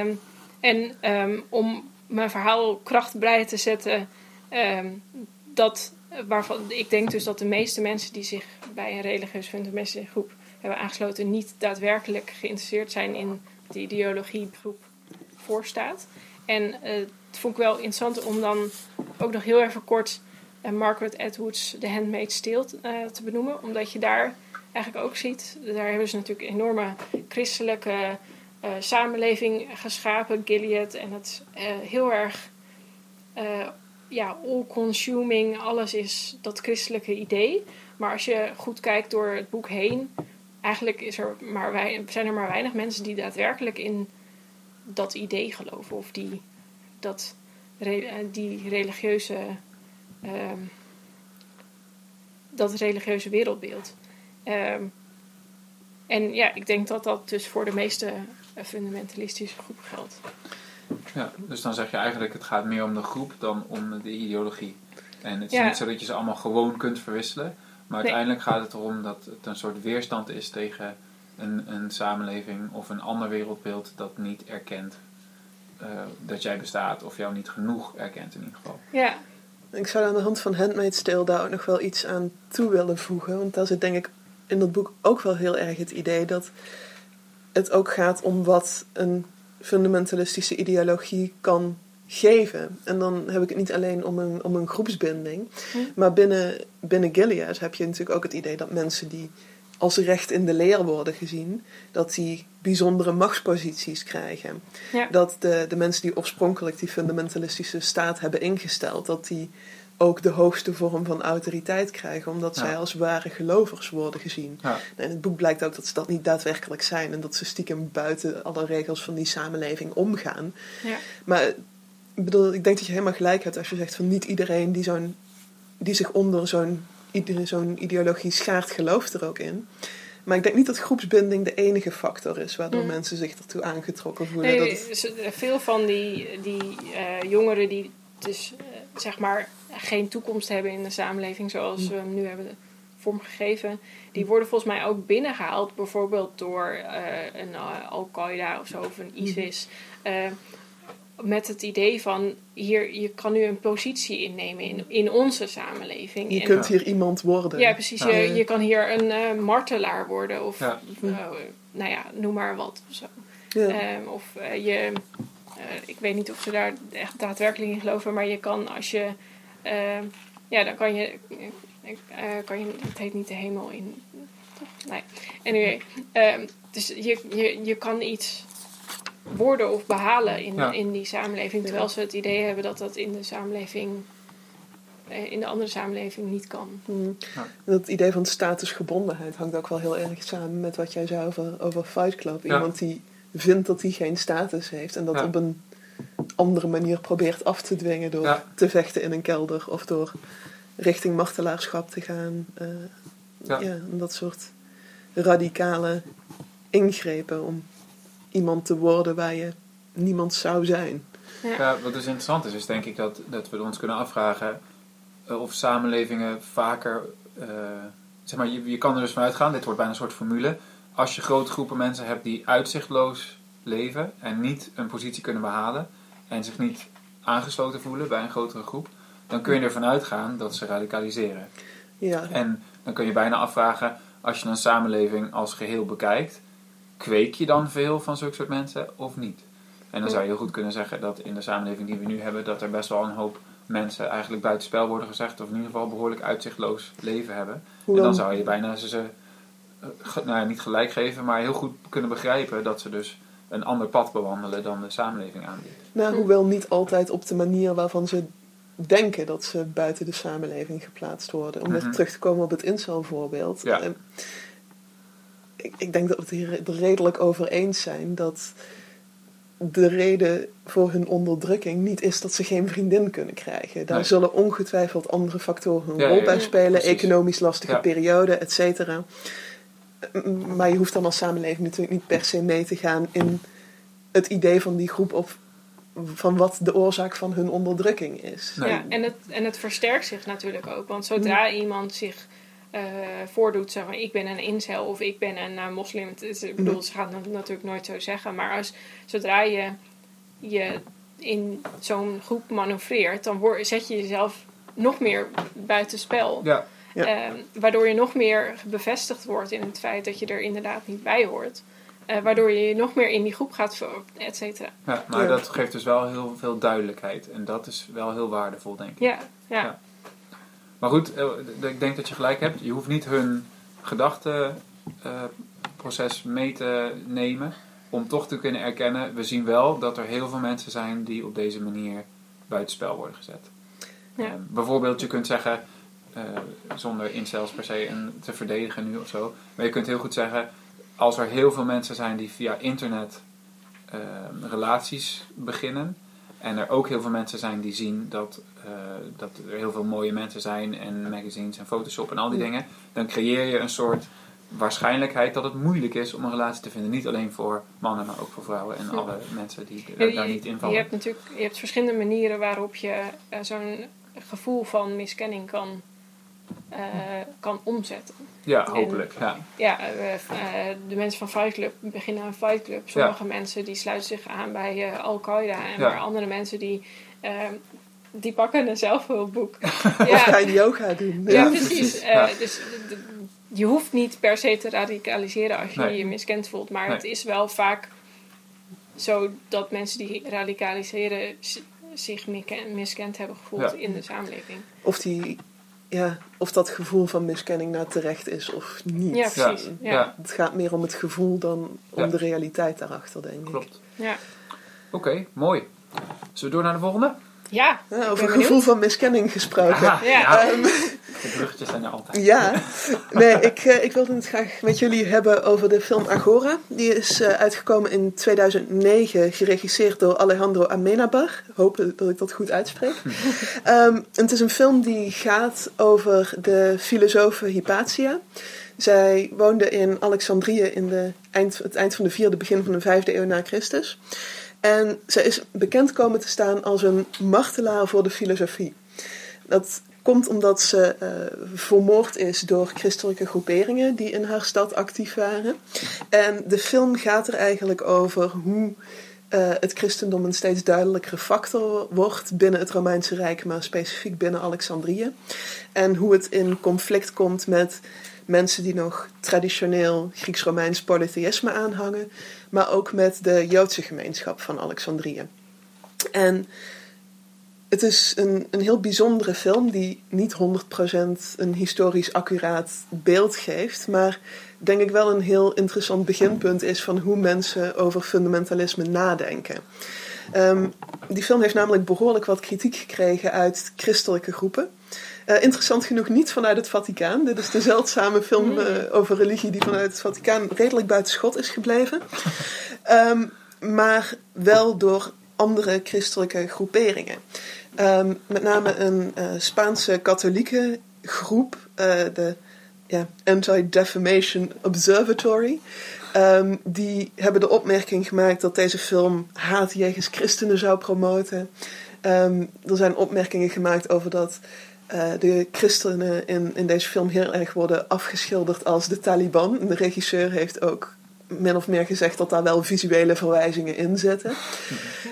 Um, en um, om mijn verhaal krachtbrei te zetten... Um, dat, waarvan, ik denk dus dat de meeste mensen die zich bij een religieus fundamentalistische groep hebben aangesloten... niet daadwerkelijk geïnteresseerd zijn in de ideologiegroep staat. En uh, het vond ik wel interessant om dan ook nog heel even kort uh, Margaret Atwood's The Handmaid's Tale uh, te benoemen. Omdat je daar eigenlijk ook ziet, daar hebben ze natuurlijk een enorme christelijke samenleving geschapen, Gilead. En het heel erg eh, ja, all-consuming, alles is dat christelijke idee. Maar als je goed kijkt door het boek heen, eigenlijk is er maar wij, zijn er maar weinig mensen die daadwerkelijk in dat idee geloven. Of die, dat, eh, die religieuze, ehm, dat religieuze wereldbeeld. Ehm, en ja, ik denk dat dat dus voor de meeste fundamentalistische groepen geldt. Ja, dus dan zeg je eigenlijk het gaat meer om de groep dan om de ideologie. En het is Ja. niet zo dat je ze allemaal gewoon kunt verwisselen. Maar Nee. uiteindelijk gaat het erom dat het een soort weerstand is tegen een, een samenleving of een ander wereldbeeld dat niet erkent eh, dat jij bestaat. Of jou niet genoeg erkent in ieder geval. Ja, Ik zou aan de hand van Handmaid's Tale daar ook nog wel iets aan toe willen voegen. Want daar zit denk ik in dat boek ook wel heel erg het idee dat het ook gaat om wat een fundamentalistische ideologie kan geven. En dan heb ik het niet alleen om een, om een groepsbinding. Hm. Maar binnen, binnen Gilead heb je natuurlijk ook het idee dat mensen die als recht in de leer worden gezien, dat die bijzondere machtsposities krijgen. Ja. Dat de, de mensen die oorspronkelijk die fundamentalistische staat hebben ingesteld, dat die ook de hoogste vorm van autoriteit krijgen, omdat Ja. zij als ware gelovers worden gezien. Ja. En in het boek blijkt ook dat ze dat niet daadwerkelijk zijn en dat ze stiekem buiten alle regels van die samenleving omgaan. ja. Maar ik bedoel, ik denk dat je helemaal gelijk hebt als je zegt van niet iedereen die, zo'n, die zich onder zo'n, zo'n ideologie schaart, gelooft er ook in. Maar ik denk niet dat groepsbinding de enige factor is waardoor Mm. mensen zich ertoe aangetrokken voelen. Nee, dat veel van die, die eh, jongeren die dus eh, zeg maar geen toekomst hebben in de samenleving zoals we hem nu hebben vormgegeven, die worden volgens mij ook binnengehaald, bijvoorbeeld door eh, een eh, Al-Qaeda of zo, of een ISIS. eh, met het idee van hier, je kan nu een positie innemen in, in onze samenleving. je En- kunt hier iemand worden. ja, precies. Ja. Je, je kan hier een martelaar worden of Ja. nou ja, noem maar wat. Of zo. Ja. Ehm, of je, ik weet niet of ze daar echt daadwerkelijk in geloven, maar je kan als je, ja, dan kan je, eh, eh, kan je, het heet niet de hemel in, toch? Nee. Anyway, ehm, dus je, je, je kan iets worden of behalen in, Ja. in die samenleving, terwijl ze het idee hebben dat dat in de samenleving, eh, in de andere samenleving niet kan. Mm. Ja. Dat idee van statusgebondenheid hangt ook wel heel erg samen met wat jij zei over, over Fight Club. Ja. Iemand die vindt dat hij geen status heeft en dat Ja. op een andere manier probeert af te dwingen door Ja. te vechten in een kelder of door richting martelaarschap te gaan. Eh, Ja. dat soort radicale ingrepen om iemand te worden waar je niemand zou zijn. Ja. Ja, wat dus interessant is, is denk ik dat, dat we ons kunnen afvragen eh, of samenlevingen vaker. eh, zeg maar, je, je kan er dus vanuit gaan, dit wordt bijna een soort formule. Als je grote groepen mensen hebt die uitzichtloos leven en niet een positie kunnen behalen en zich niet aangesloten voelen bij een grotere groep, dan kun je ervan uitgaan dat ze radicaliseren. Ja, En dan kun je bijna afvragen, als je een samenleving als geheel bekijkt, kweek je dan veel van zulke soort mensen of niet? En dan zou je heel goed kunnen zeggen dat in de samenleving die we nu hebben, dat er best wel een hoop mensen eigenlijk buitenspel worden gezegd, of in ieder geval behoorlijk uitzichtloos leven hebben. En dan zou je bijna ze, ze eh, nou ja, niet gelijk geven, maar heel goed kunnen begrijpen dat ze dus een ander pad bewandelen dan de samenleving aanbiedt. nou, hoewel niet altijd op de manier waarvan ze denken dat ze buiten de samenleving geplaatst worden. Om Mhm. weer terug te komen op het incel-voorbeeld. Ja. Eh, Ik, ik denk dat we het hier er redelijk over eens zijn dat de reden voor hun onderdrukking niet is dat ze geen vriendin kunnen krijgen. Daar Nee. zullen ongetwijfeld andere factoren een Ja, rol bij ja, spelen. precies. Economisch lastige Ja. periode, et cetera. Maar je hoeft dan als samenleving natuurlijk niet per se mee te gaan in het idee van die groep of van wat de oorzaak van hun onderdrukking is. Nee. Ja, en het, en het versterkt zich natuurlijk ook. Want zodra iemand zich eh, voordoet, zeg maar, ik ben een incel of ik ben een eh, moslim. Het is, ik bedoel, ze gaan het natuurlijk nooit zo zeggen. Maar als, zodra je je in zo'n groep manoeuvreert, dan word, zet je jezelf nog meer buitenspel. Ja, Ja. Ehm, waardoor je nog meer bevestigd wordt in het feit dat je er inderdaad niet bij hoort. Eh, waardoor je je nog meer in die groep gaat, et cetera. ja, maar Ja. dat geeft dus wel heel veel duidelijkheid. En dat is wel heel waardevol, denk ik. Ja, ja. Ja. Maar goed, eh, ik denk dat je gelijk hebt. Je hoeft niet hun gedachteproces mee te nemen om toch te kunnen erkennen. We zien wel dat er heel veel mensen zijn die op deze manier buitenspel worden gezet. Ja. Eh, bijvoorbeeld, je kunt zeggen, eh, zonder incels per se een te verdedigen nu of zo, maar je kunt heel goed zeggen, als er heel veel mensen zijn die via internet eh, relaties beginnen, en er ook heel veel mensen zijn die zien dat, eh, dat er heel veel mooie mensen zijn en magazines en Photoshop en al die Ja. dingen, dan creëer je een soort waarschijnlijkheid dat het moeilijk is om een relatie te vinden. Niet alleen voor mannen, maar ook voor vrouwen en Ja. alle mensen die Ja, daar niet in je vallen. hebt natuurlijk je hebt verschillende manieren waarop je eh, zo'n gevoel van miskenning kan, eh, kan omzetten. Ja, hopelijk. Ja. Ja, eh, eh, de mensen van Fight Club beginnen een Fight Club. Sommige mensen die sluiten zich aan bij eh, Al-Qaeda. En Ja. maar andere mensen die, eh, die pakken een zelfhulpboek. Of ja, gaan yoga doen. ja, Ja. precies. Eh, ja. Dus je hoeft niet per se te radicaliseren als je Nee. je miskend voelt. Maar Nee. het is wel vaak zo dat mensen die radicaliseren zich miske- miskend hebben gevoeld Ja. in de samenleving. Of, die, ja, of dat gevoel van miskenning nou terecht is of niet. Ja, precies. Ja. ja. Het gaat meer om het gevoel dan om Ja. de realiteit daarachter, denk ik. Klopt. Ja, Oké, mooi. Zullen we door naar de volgende? Ja Ja, ik over ben gevoel benieuwd. van miskenning gesproken. Aha, Ja. ja. Ehm, De bruggetjes zijn er altijd. Ja, nee, ik, eh, ik wilde het graag met jullie hebben over de film Agora. Die is eh, uitgekomen in 2009, geregisseerd door Alejandro Amenabar. Hoop dat ik dat goed uitspreek. Ehm, het is een film die gaat over de filosofe Hypatia. Zij woonde in Alexandrië in de eind, het eind van de vierde, begin van de vijfde eeuw na Christus. En zij is bekend komen te staan als een martelaar voor de filosofie. Dat komt omdat ze eh, vermoord is door christelijke groeperingen die in haar stad actief waren. En de film gaat er eigenlijk over hoe eh, het christendom een steeds duidelijkere factor wordt binnen het Romeinse Rijk, maar specifiek binnen Alexandrië. En hoe het in conflict komt met mensen die nog traditioneel Grieks-Romeins polytheïsme aanhangen, maar ook met de Joodse gemeenschap van Alexandrië. En het is een, een heel bijzondere film die niet 100% een historisch accuraat beeld geeft, maar denk ik wel een heel interessant beginpunt is van hoe mensen over fundamentalisme nadenken. Ehm, die film heeft namelijk behoorlijk wat kritiek gekregen uit christelijke groepen. Eh, interessant genoeg niet vanuit het Vaticaan. Dit is de zeldzame film eh, over religie die vanuit het Vaticaan redelijk buiten schot is gebleven. Ehm, maar wel door andere christelijke groeperingen. Ehm, met name een eh, Spaanse katholieke groep, de ja, Anti-Defamation Observatory. Ehm, die hebben de opmerking gemaakt dat deze film haat jegens christenen zou promoten. Er zijn opmerkingen gemaakt over dat eh, de christenen in, in deze film heel erg worden afgeschilderd als de Taliban. De regisseur heeft ook min of meer gezegd dat daar wel visuele verwijzingen in zitten.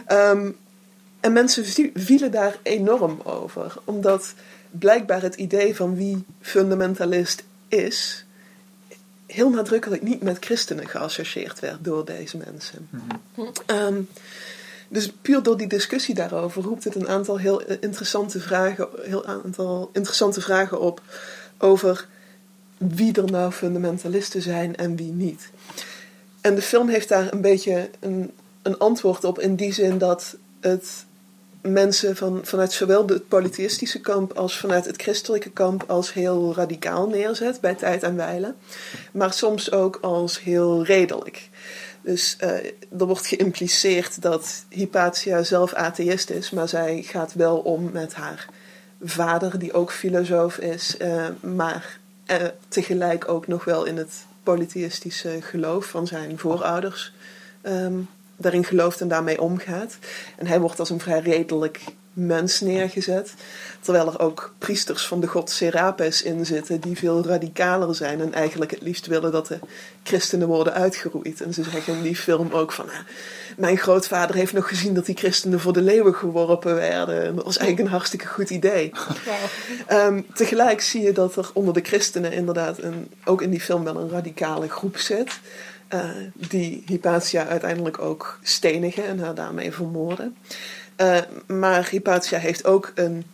Ehm, en mensen vi- vielen daar enorm over, omdat blijkbaar het idee van wie fundamentalist is, heel nadrukkelijk niet met christenen geassocieerd werd door deze mensen. Ehm, dus puur door die discussie daarover roept het een aantal heel eh, interessante vragen, heel aantal interessante vragen op over wie er nou fundamentalisten zijn en wie niet. En de film heeft daar een beetje een, een antwoord op in die zin dat het mensen van, vanuit zowel het polytheïstische kamp als vanuit het christelijke kamp als heel radicaal neerzet bij tijd en wijle, maar soms ook als heel redelijk. Dus eh, er wordt geïmpliceerd dat Hypatia zelf atheïst is, maar zij gaat wel om met haar vader, die ook filosoof is, eh, maar eh, tegelijk ook nog wel in het polytheïstische geloof van zijn voorouders ehm, daarin gelooft en daarmee omgaat. En hij wordt als een vrij redelijk mens neergezet. Terwijl er ook priesters van de god Serapis in zitten die veel radicaler zijn en eigenlijk het liefst willen dat de christenen worden uitgeroeid. En ze zeggen in die film ook van, "Ah, mijn grootvader heeft nog gezien dat die christenen voor de leeuwen geworpen werden. En dat was eigenlijk een hartstikke goed idee. Ehm, tegelijk zie je dat er onder de christenen inderdaad een, ook in die film wel een radicale groep zit. eh, die Hypatia uiteindelijk ook stenigen en haar daarmee vermoorden. Eh, maar Hypatia heeft ook een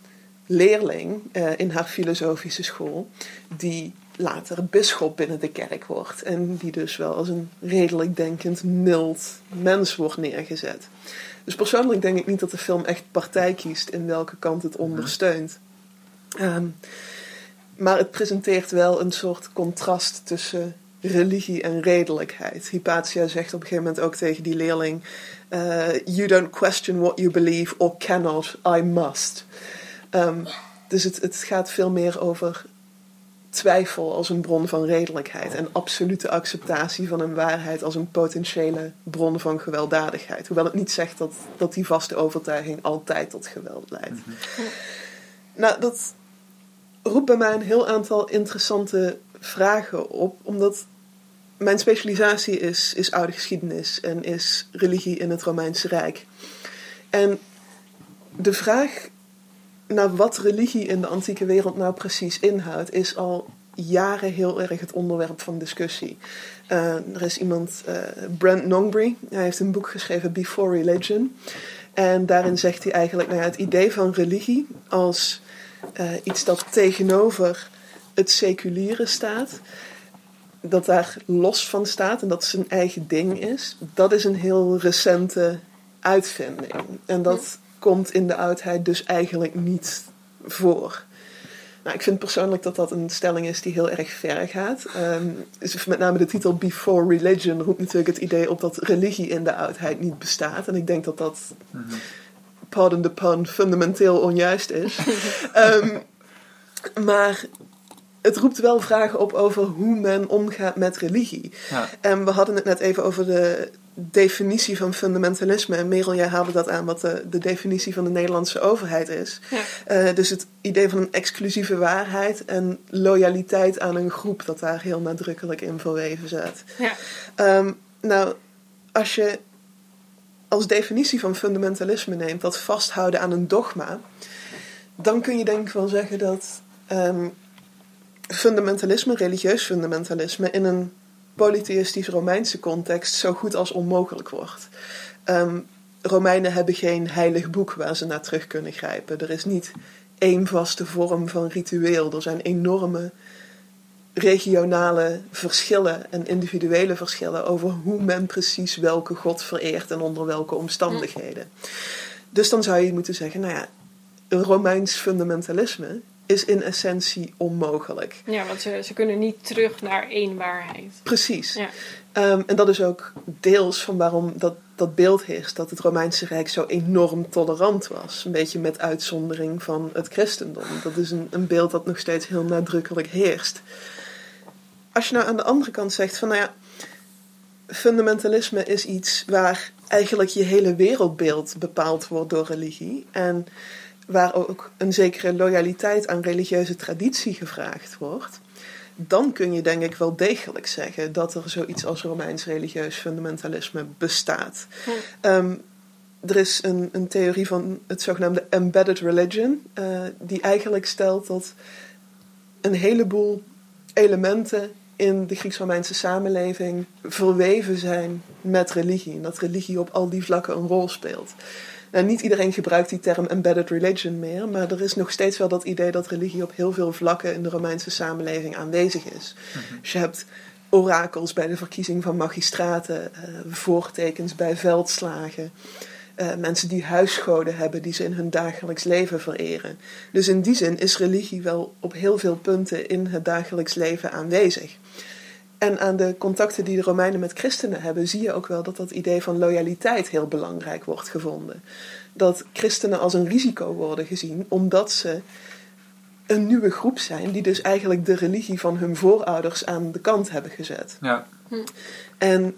leerling eh, in haar filosofische school die later bisschop binnen de kerk wordt. En die dus wel als een redelijk denkend, mild mens wordt neergezet. Dus persoonlijk denk ik niet dat de film echt partij kiest in welke kant het ondersteunt. Ehm, maar het presenteert wel een soort contrast tussen religie en redelijkheid. Hypatia zegt op een gegeven moment ook tegen die leerling: uh, You don't question what you believe or cannot, I must. Um, dus het, het gaat veel meer over twijfel als een bron van redelijkheid en absolute acceptatie van een waarheid als een potentiële bron van gewelddadigheid. Hoewel het niet zegt dat, dat die vaste overtuiging altijd tot geweld leidt. Mhm. Nou, dat roept bij mij een heel aantal interessante vragen op, omdat mijn specialisatie is, is oude geschiedenis en is religie in het Romeinse Rijk. En de vraag naar wat religie in de antieke wereld nou precies inhoudt, is al jaren heel erg het onderwerp van discussie. Uh, er is iemand, uh, Brent Nongbury, hij heeft een boek geschreven, Before Religion. En daarin zegt hij eigenlijk, nou ja, het idee van religie als uh, iets dat tegenover het seculiere staat, dat daar los van staat en dat zijn eigen ding is, dat is een heel recente uitvinding. En dat komt in de oudheid dus eigenlijk niet voor. Nou, ik vind persoonlijk dat dat een stelling is die heel erg ver gaat. Um, dus met name de titel Before Religion roept natuurlijk het idee op dat religie in de oudheid niet bestaat. En ik denk dat dat, mm pardon the pun, fundamenteel onjuist is. um, maar het roept wel vragen op over hoe men omgaat met religie. Ja. En we hadden het net even over de definitie van fundamentalisme. En Merel, jij haalde dat aan wat de, de definitie van de Nederlandse overheid is. Ja. Uh, dus het idee van een exclusieve waarheid en loyaliteit aan een groep, dat daar heel nadrukkelijk in verweven zit. Ja. Um, nou, als je als definitie van fundamentalisme neemt dat vasthouden aan een dogma, dan kun je denk ik wel zeggen dat um, fundamentalisme, religieus fundamentalisme, in een polytheïstisch Romeinse context zo goed als onmogelijk wordt. Um, Romeinen hebben geen heilig boek waar ze naar terug kunnen grijpen. Er is niet één vaste vorm van ritueel. Er zijn enorme regionale verschillen en individuele verschillen over hoe men precies welke god vereert en onder welke omstandigheden. Dus dan zou je moeten zeggen, nou ja, Romeins fundamentalisme is in essentie onmogelijk. Ja, want ze, ze kunnen niet terug naar één waarheid. Precies. Ja. Um, en dat is ook deels van waarom dat, dat beeld heerst dat het Romeinse Rijk zo enorm tolerant was. Een beetje met uitzondering van het christendom. Dat is een, een beeld dat nog steeds heel nadrukkelijk heerst. Als je nou aan de andere kant zegt van nou ja, fundamentalisme is iets waar eigenlijk je hele wereldbeeld bepaald wordt door religie. En waar ook een zekere loyaliteit aan religieuze traditie gevraagd wordt, dan kun je denk ik wel degelijk zeggen dat er zoiets als Romeins religieus fundamentalisme bestaat. Ehm, er is een, een, theorie van het zogenaamde embedded religion, uh, die eigenlijk stelt dat een heleboel elementen in de Grieks-Romeinse samenleving verweven zijn met religie. En dat religie op al die vlakken een rol speelt. Nou, niet iedereen gebruikt die term embedded religion meer, maar er is nog steeds wel dat idee dat religie op heel veel vlakken in de Romeinse samenleving aanwezig is. Mhm. Dus je hebt orakels bij de verkiezing van magistraten, uh, voortekens bij veldslagen. Uh, mensen die huisgoden hebben die ze in hun dagelijks leven vereren. Dus in die zin is religie wel op heel veel punten in het dagelijks leven aanwezig. En aan de contacten die de Romeinen met christenen hebben, zie je ook wel dat dat idee van loyaliteit heel belangrijk wordt gevonden. Dat christenen als een risico worden gezien, omdat ze een nieuwe groep zijn, die dus eigenlijk de religie van hun voorouders aan de kant hebben gezet. Ja. En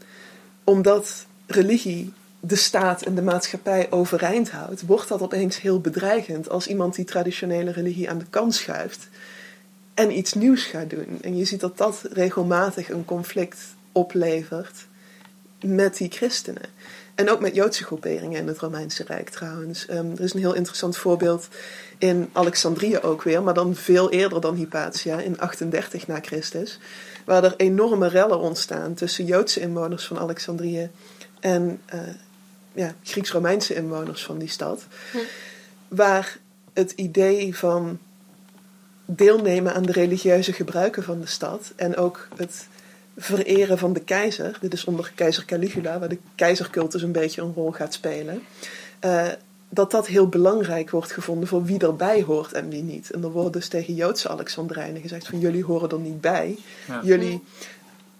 omdat religie de staat en de maatschappij overeind houdt, wordt dat opeens heel bedreigend als iemand die traditionele religie aan de kant schuift en iets nieuws gaat doen. En je ziet dat dat regelmatig een conflict oplevert met die christenen. En ook met Joodse groeperingen in het Romeinse Rijk trouwens. Ehm, er is een heel interessant voorbeeld in Alexandrië ook weer, maar dan veel eerder dan Hypatia, in 38 na Christus. Waar er enorme rellen ontstaan tussen Joodse inwoners van Alexandrië en uh, ja, Grieks-Romeinse inwoners van die stad. Hm. Waar het idee van deelnemen aan de religieuze gebruiken van de stad en ook het vereren van de keizer. Dit is onder keizer Caligula, waar de keizercultus een beetje een rol gaat spelen. eh, dat dat heel belangrijk wordt gevonden voor wie erbij hoort en wie niet. En er wordt dus tegen Joodse Alexandrijnen gezegd van jullie horen er niet bij. Ja. Jullie,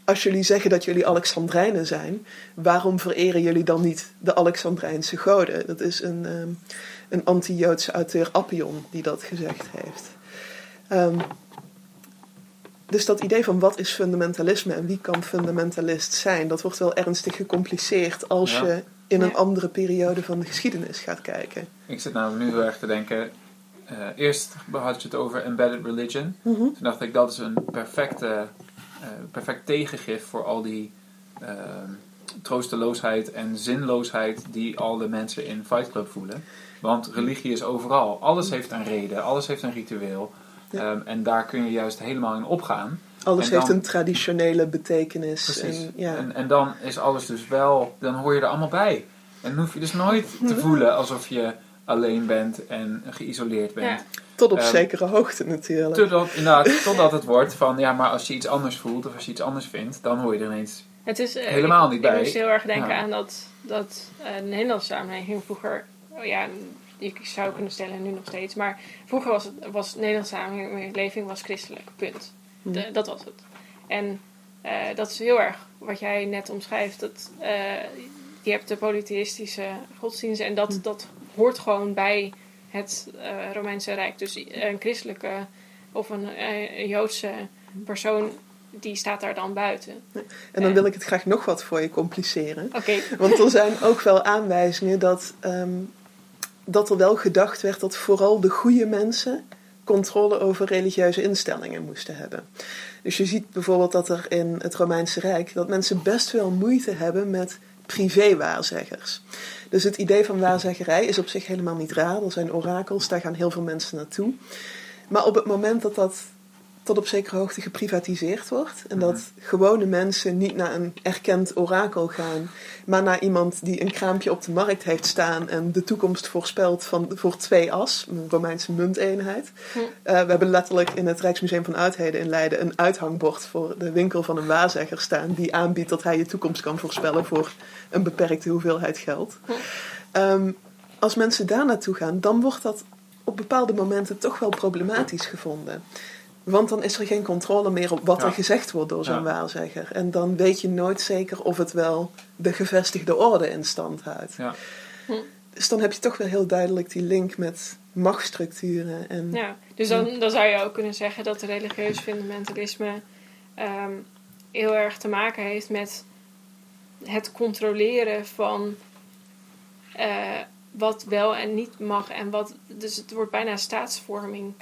als jullie zeggen dat jullie Alexandrijnen zijn, waarom vereren jullie dan niet de Alexandrijnse goden? Dat is een, ehm, een anti-Joodse auteur Appion die dat gezegd heeft. Ehm, dus dat idee van wat is fundamentalisme en wie kan fundamentalist zijn, dat wordt wel ernstig gecompliceerd als Ja. je in een Ja. andere periode van de geschiedenis gaat kijken. Ik zit namelijk nu heel erg te denken. eh, eerst had je het over embedded religion. Toen dacht ik dat is een perfecte, eh, perfect tegengif voor al die eh, troosteloosheid en zinloosheid die al de mensen in Fight Club voelen. Want religie is overal. Alles heeft een reden, alles heeft een ritueel. Ja. Ehm, en daar kun je juist helemaal in opgaan. Alles heeft een traditionele betekenis. Precies. En, ja. En, en dan is alles dus wel, dan hoor je er allemaal bij. En dan hoef je dus nooit te voelen alsof je alleen bent en geïsoleerd bent. Ja. Tot op Ehm, zekere hoogte natuurlijk. Totdat, inderdaad, totdat het wordt van, ja, maar als je iets anders voelt of als je iets anders vindt, dan hoor je er ineens. Het is, eh, Helemaal ik, niet bij. Ik moest heel erg denken Ja. aan dat, dat eh, de Nederlandse samenleving vroeger... Oh ja, je zou kunnen stellen, nu nog steeds. Maar vroeger was, het, was de Nederlandse samenleving was christelijk, punt. De- dat was het. En eh, dat is heel erg wat jij net omschrijft. Dat, eh, je hebt de polytheïstische godsdienst en dat, dat hoort gewoon bij het eh, Romeinse Rijk. Dus een christelijke of een, Joodse persoon, die staat daar dan buiten. En dan wil ik het graag nog wat voor je compliceren. Want er zijn ook wel aanwijzingen dat, ehm, dat er wel gedacht werd dat vooral de goede mensen controle over religieuze instellingen moesten hebben. Dus je ziet bijvoorbeeld dat er in het Romeinse Rijk dat mensen best wel moeite hebben met privé-waarzeggers. Dus het idee van waarzeggerij is op zich helemaal niet raar. Er zijn orakels, daar gaan heel veel mensen naartoe. Maar op het moment dat dat tot op zekere hoogte geprivatiseerd wordt. En dat gewone mensen niet naar een erkend orakel gaan, maar naar iemand die een kraampje op de markt heeft staan en de toekomst voorspelt van, voor twee as, een Romeinse munteenheid. Eh, we hebben letterlijk in het Rijksmuseum van Oudheden in Leiden een uithangbord voor de winkel van een waarzegger staan, die aanbiedt dat hij je toekomst kan voorspellen voor een beperkte hoeveelheid geld. Hm. Ehm, als mensen daar naartoe gaan, dan wordt dat op bepaalde momenten toch wel problematisch gevonden. Want dan is er geen controle meer op wat Ja. er gezegd wordt door zo'n Ja. waarzegger. En dan weet je nooit zeker of het wel de gevestigde orde in stand houdt. Ja. Dus dan heb je toch wel heel duidelijk die link met machtsstructuren. En, ja. Dus dan, dan zou je ook kunnen zeggen dat religieus fundamentalisme ehm, heel erg te maken heeft met het controleren van eh, wat wel en niet mag. En wat, dus het wordt bijna staatsvorming.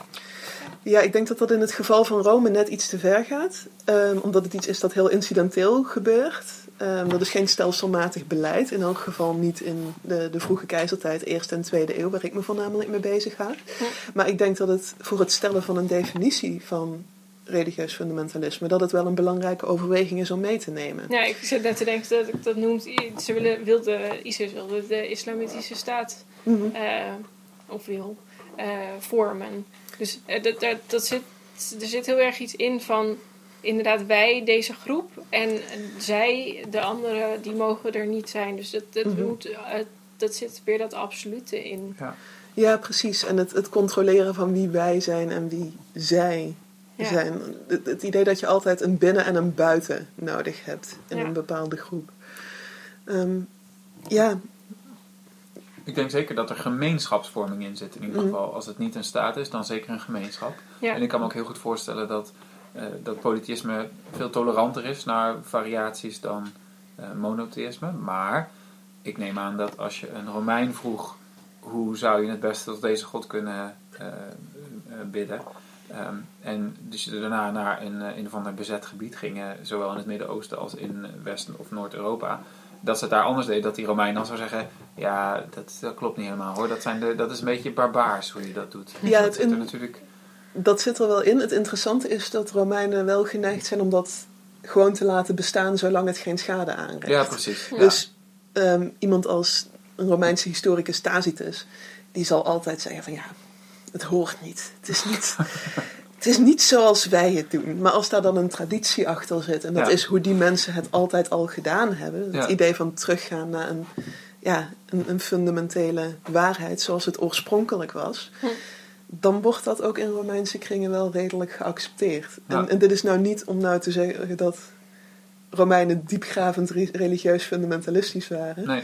Ja, ik denk dat dat in het geval van Rome net iets te ver gaat. Ehm, omdat het iets is dat heel incidenteel gebeurt. Ehm, dat is geen stelselmatig beleid. In elk geval niet in de, de vroege keizertijd, eerste en tweede eeuw, waar ik me voornamelijk mee bezig ga. Maar ik denk dat het voor het stellen van een definitie van religieus fundamentalisme, dat het wel een belangrijke overweging is om mee te nemen. Ja, ik zit net te denken dat ik dat noemt. Ze willen, wilde, ISIS wilde de islamitische staat Mhm. eh, of wil eh, vormen. Dus eh, dat, dat, dat zit, er zit heel erg iets in van inderdaad wij, deze groep, en zij, de anderen, die mogen er niet zijn. Dus dat, dat, Mhm. moet, eh, dat zit weer dat absolute in. Ja, precies. En het, het controleren van wie wij zijn en wie zij Ja. zijn. Het, het idee dat je altijd een binnen en een buiten nodig hebt in Ja. een bepaalde groep. Ehm, ja, Ik denk zeker dat er gemeenschapsvorming in zit in ieder Mhm. geval. Als het niet een staat is, dan zeker een gemeenschap. Ja. En ik kan me ook heel goed voorstellen dat, eh dat polytheïsme veel toleranter is naar variaties dan eh, monotheïsme. Maar ik neem aan dat als je een Romein vroeg hoe zou je het beste tot deze god kunnen eh, bidden. Ehm, en dus je daarna naar een, een of ander bezet gebied gingen, zowel in het Midden-Oosten als in West- of Noord-Europa. Dat ze het daar anders deden, dat die Romein dan zou zeggen: Ja, dat, dat klopt niet helemaal hoor. Dat, zijn de, dat is een beetje barbaars hoe je dat doet. Ja, dat het zit er in- natuurlijk. dat zit er wel in. Het interessante is dat Romeinen wel geneigd zijn om dat gewoon te laten bestaan zolang het geen schade aanricht. Ja, precies. Ja. Dus ehm, iemand als een Romeinse historicus Tacitus, die zal altijd zeggen van ja, het hoort niet. Het is niet, het is niet zoals wij het doen. Maar als daar dan een traditie achter zit, en dat Ja. is hoe die mensen het altijd al gedaan hebben. Het Ja. idee van teruggaan naar een, ja, een, een fundamentele waarheid zoals het oorspronkelijk was. Hm. Dan wordt dat ook in Romeinse kringen wel redelijk geaccepteerd. Ja. En, en dit is nou niet om nou te zeggen dat Romeinen diepgravend re- religieus fundamentalistisch waren. Nee,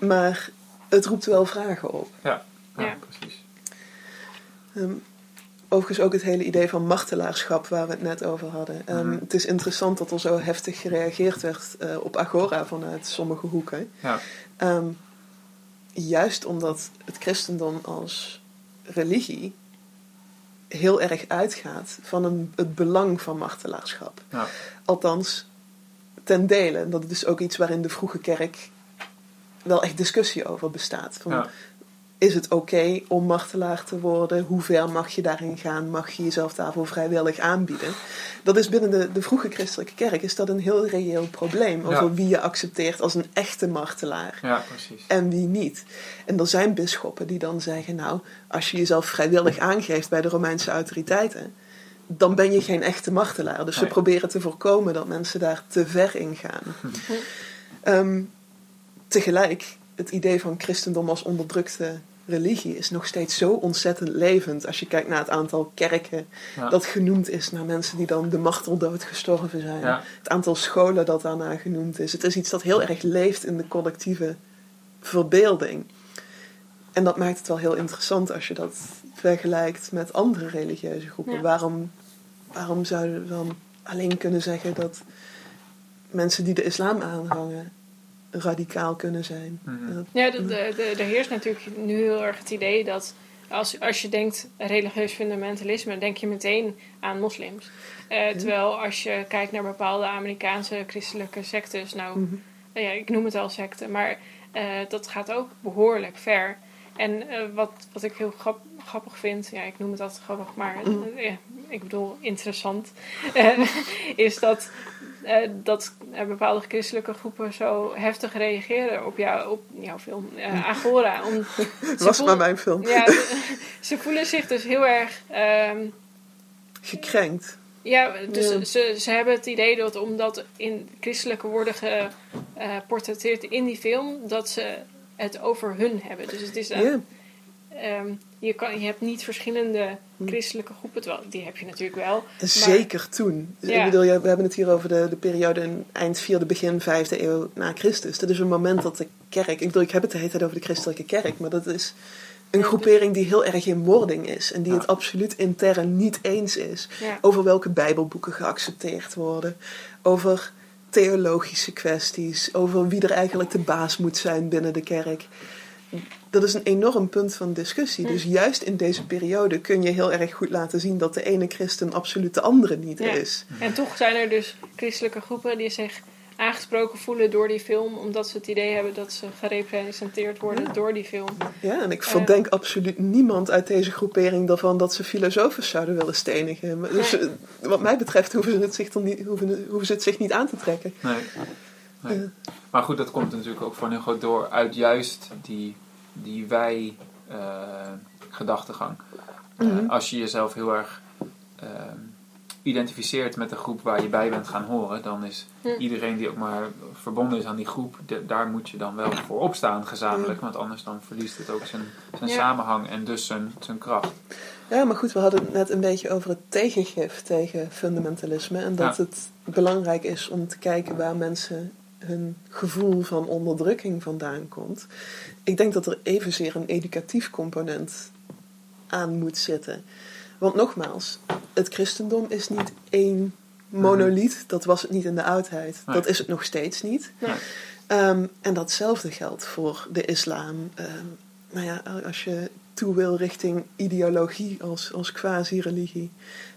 Maar het roept wel vragen op. ja, Ja. precies. Ehm, overigens ook het hele idee van martelaarschap waar we het net over hadden. Ehm, Mhm. Het is interessant dat er zo heftig gereageerd werd eh, op Agora vanuit sommige hoeken. Ja, Ehm, juist omdat het christendom als religie heel erg uitgaat van een, het belang van martelaarschap. ja, Althans, ten dele. Dat is dus ook iets waarin de vroege kerk wel echt discussie over bestaat. Van, ja, is het oké om martelaar te worden? Hoe ver mag je daarin gaan? Mag je jezelf daarvoor vrijwillig aanbieden? Dat is binnen de, de vroege christelijke kerk is dat een heel reëel probleem. Over Ja. wie je accepteert als een echte martelaar ja, precies. en wie niet. En er zijn bisschoppen die dan zeggen: Nou, als je jezelf vrijwillig aangeeft bij de Romeinse autoriteiten, dan ben je geen echte martelaar. Dus ze proberen te voorkomen dat mensen daar te ver in gaan. Ehm, tegelijk, het idee van christendom als onderdrukte religie is nog steeds zo ontzettend levend. Als je kijkt naar het aantal kerken Ja. dat genoemd is naar mensen die dan de marteldood gestorven zijn. Ja. Het aantal scholen dat daarna genoemd is. Het is iets dat heel erg leeft in de collectieve verbeelding. En dat maakt het wel heel interessant als je dat vergelijkt met andere religieuze groepen. Ja. Waarom, waarom zouden we dan alleen kunnen zeggen dat mensen die de islam aanhangen radicaal kunnen zijn? Mhm. Ja, de, de, de- er heerst natuurlijk nu heel erg het idee dat als, als je denkt religieus fundamentalisme, denk je meteen aan moslims. Eh, terwijl als je kijkt naar bepaalde Amerikaanse christelijke sectes, nou, Mhm. nou ja, ik noem het al secte, maar eh, dat gaat ook behoorlijk ver. En eh, wat, wat ik heel grap- grappig vind, ja, ik noem het altijd grappig, maar Mm. eh, ja, ik bedoel interessant, eh, is dat, eh, dat eh, bepaalde christelijke groepen zo heftig reageren op, jou, op jouw film, eh, Agora. Om, was voel- maar mijn film. ja, ze voelen zich dus heel erg. ehm, Gekrenkt. ja, dus Ja. Ze, ze hebben het idee dat omdat in christelijke worden geportretteerd in die film, dat ze het over hun hebben. Dus het is een, Ja. ehm, je, kan, je hebt niet verschillende Hm. christelijke groepen, terwijl die heb je natuurlijk wel. Zeker toen. Ja. Ik bedoel, we hebben het hier over de, de periode in eind 4e, begin 5e eeuw na Christus. Dat is een moment dat de kerk. Ik bedoel, ik heb het de hele tijd over de christelijke kerk, maar dat is een groepering die heel erg in wording is en die Ja. het absoluut intern niet eens is Ja. over welke Bijbelboeken geaccepteerd worden, over theologische kwesties, over wie er eigenlijk de baas moet zijn binnen de kerk. Dat is een enorm punt van discussie. Hm. Dus juist in deze periode kun je heel erg goed laten zien dat de ene christen absoluut de andere niet Ja. is. En toch zijn er dus christelijke groepen die zich aangesproken voelen door die film, omdat ze het idee hebben dat ze gerepresenteerd worden Ja. door die film. Ja, en ik Eh. verdenk absoluut niemand uit deze groepering daarvan dat ze filosofen zouden willen stenigen. Dus, Nee. eh, wat mij betreft hoeven ze, het zich dan niet, hoeven, hoeven ze het zich niet aan te trekken. Nee. Maar goed, dat komt natuurlijk ook voor een heel groot door uit juist die, die wij-gedachtegang. Mhm. als je jezelf heel erg eh, identificeert met de groep waar je bij bent gaan horen, dan is iedereen die ook maar verbonden is aan die groep, de- daar moet je dan wel voor opstaan gezamenlijk, want anders dan verliest het ook zijn, zijn Ja. samenhang en dus zijn, zijn kracht. Ja, maar goed, we hadden het net een beetje over het tegengif tegen fundamentalisme. En dat Ja. het belangrijk is om te kijken waar mensen hun gevoel van onderdrukking vandaan komt. Ik denk dat er evenzeer een educatief component aan moet zitten. Want nogmaals, het christendom is niet één monoliet. Dat was het niet in de oudheid. Nee. Dat is het nog steeds niet. Nee. Ehm, en datzelfde geldt voor de islam. Ehm, nou ja, als je toe wil richting ideologie als, als quasi-religie,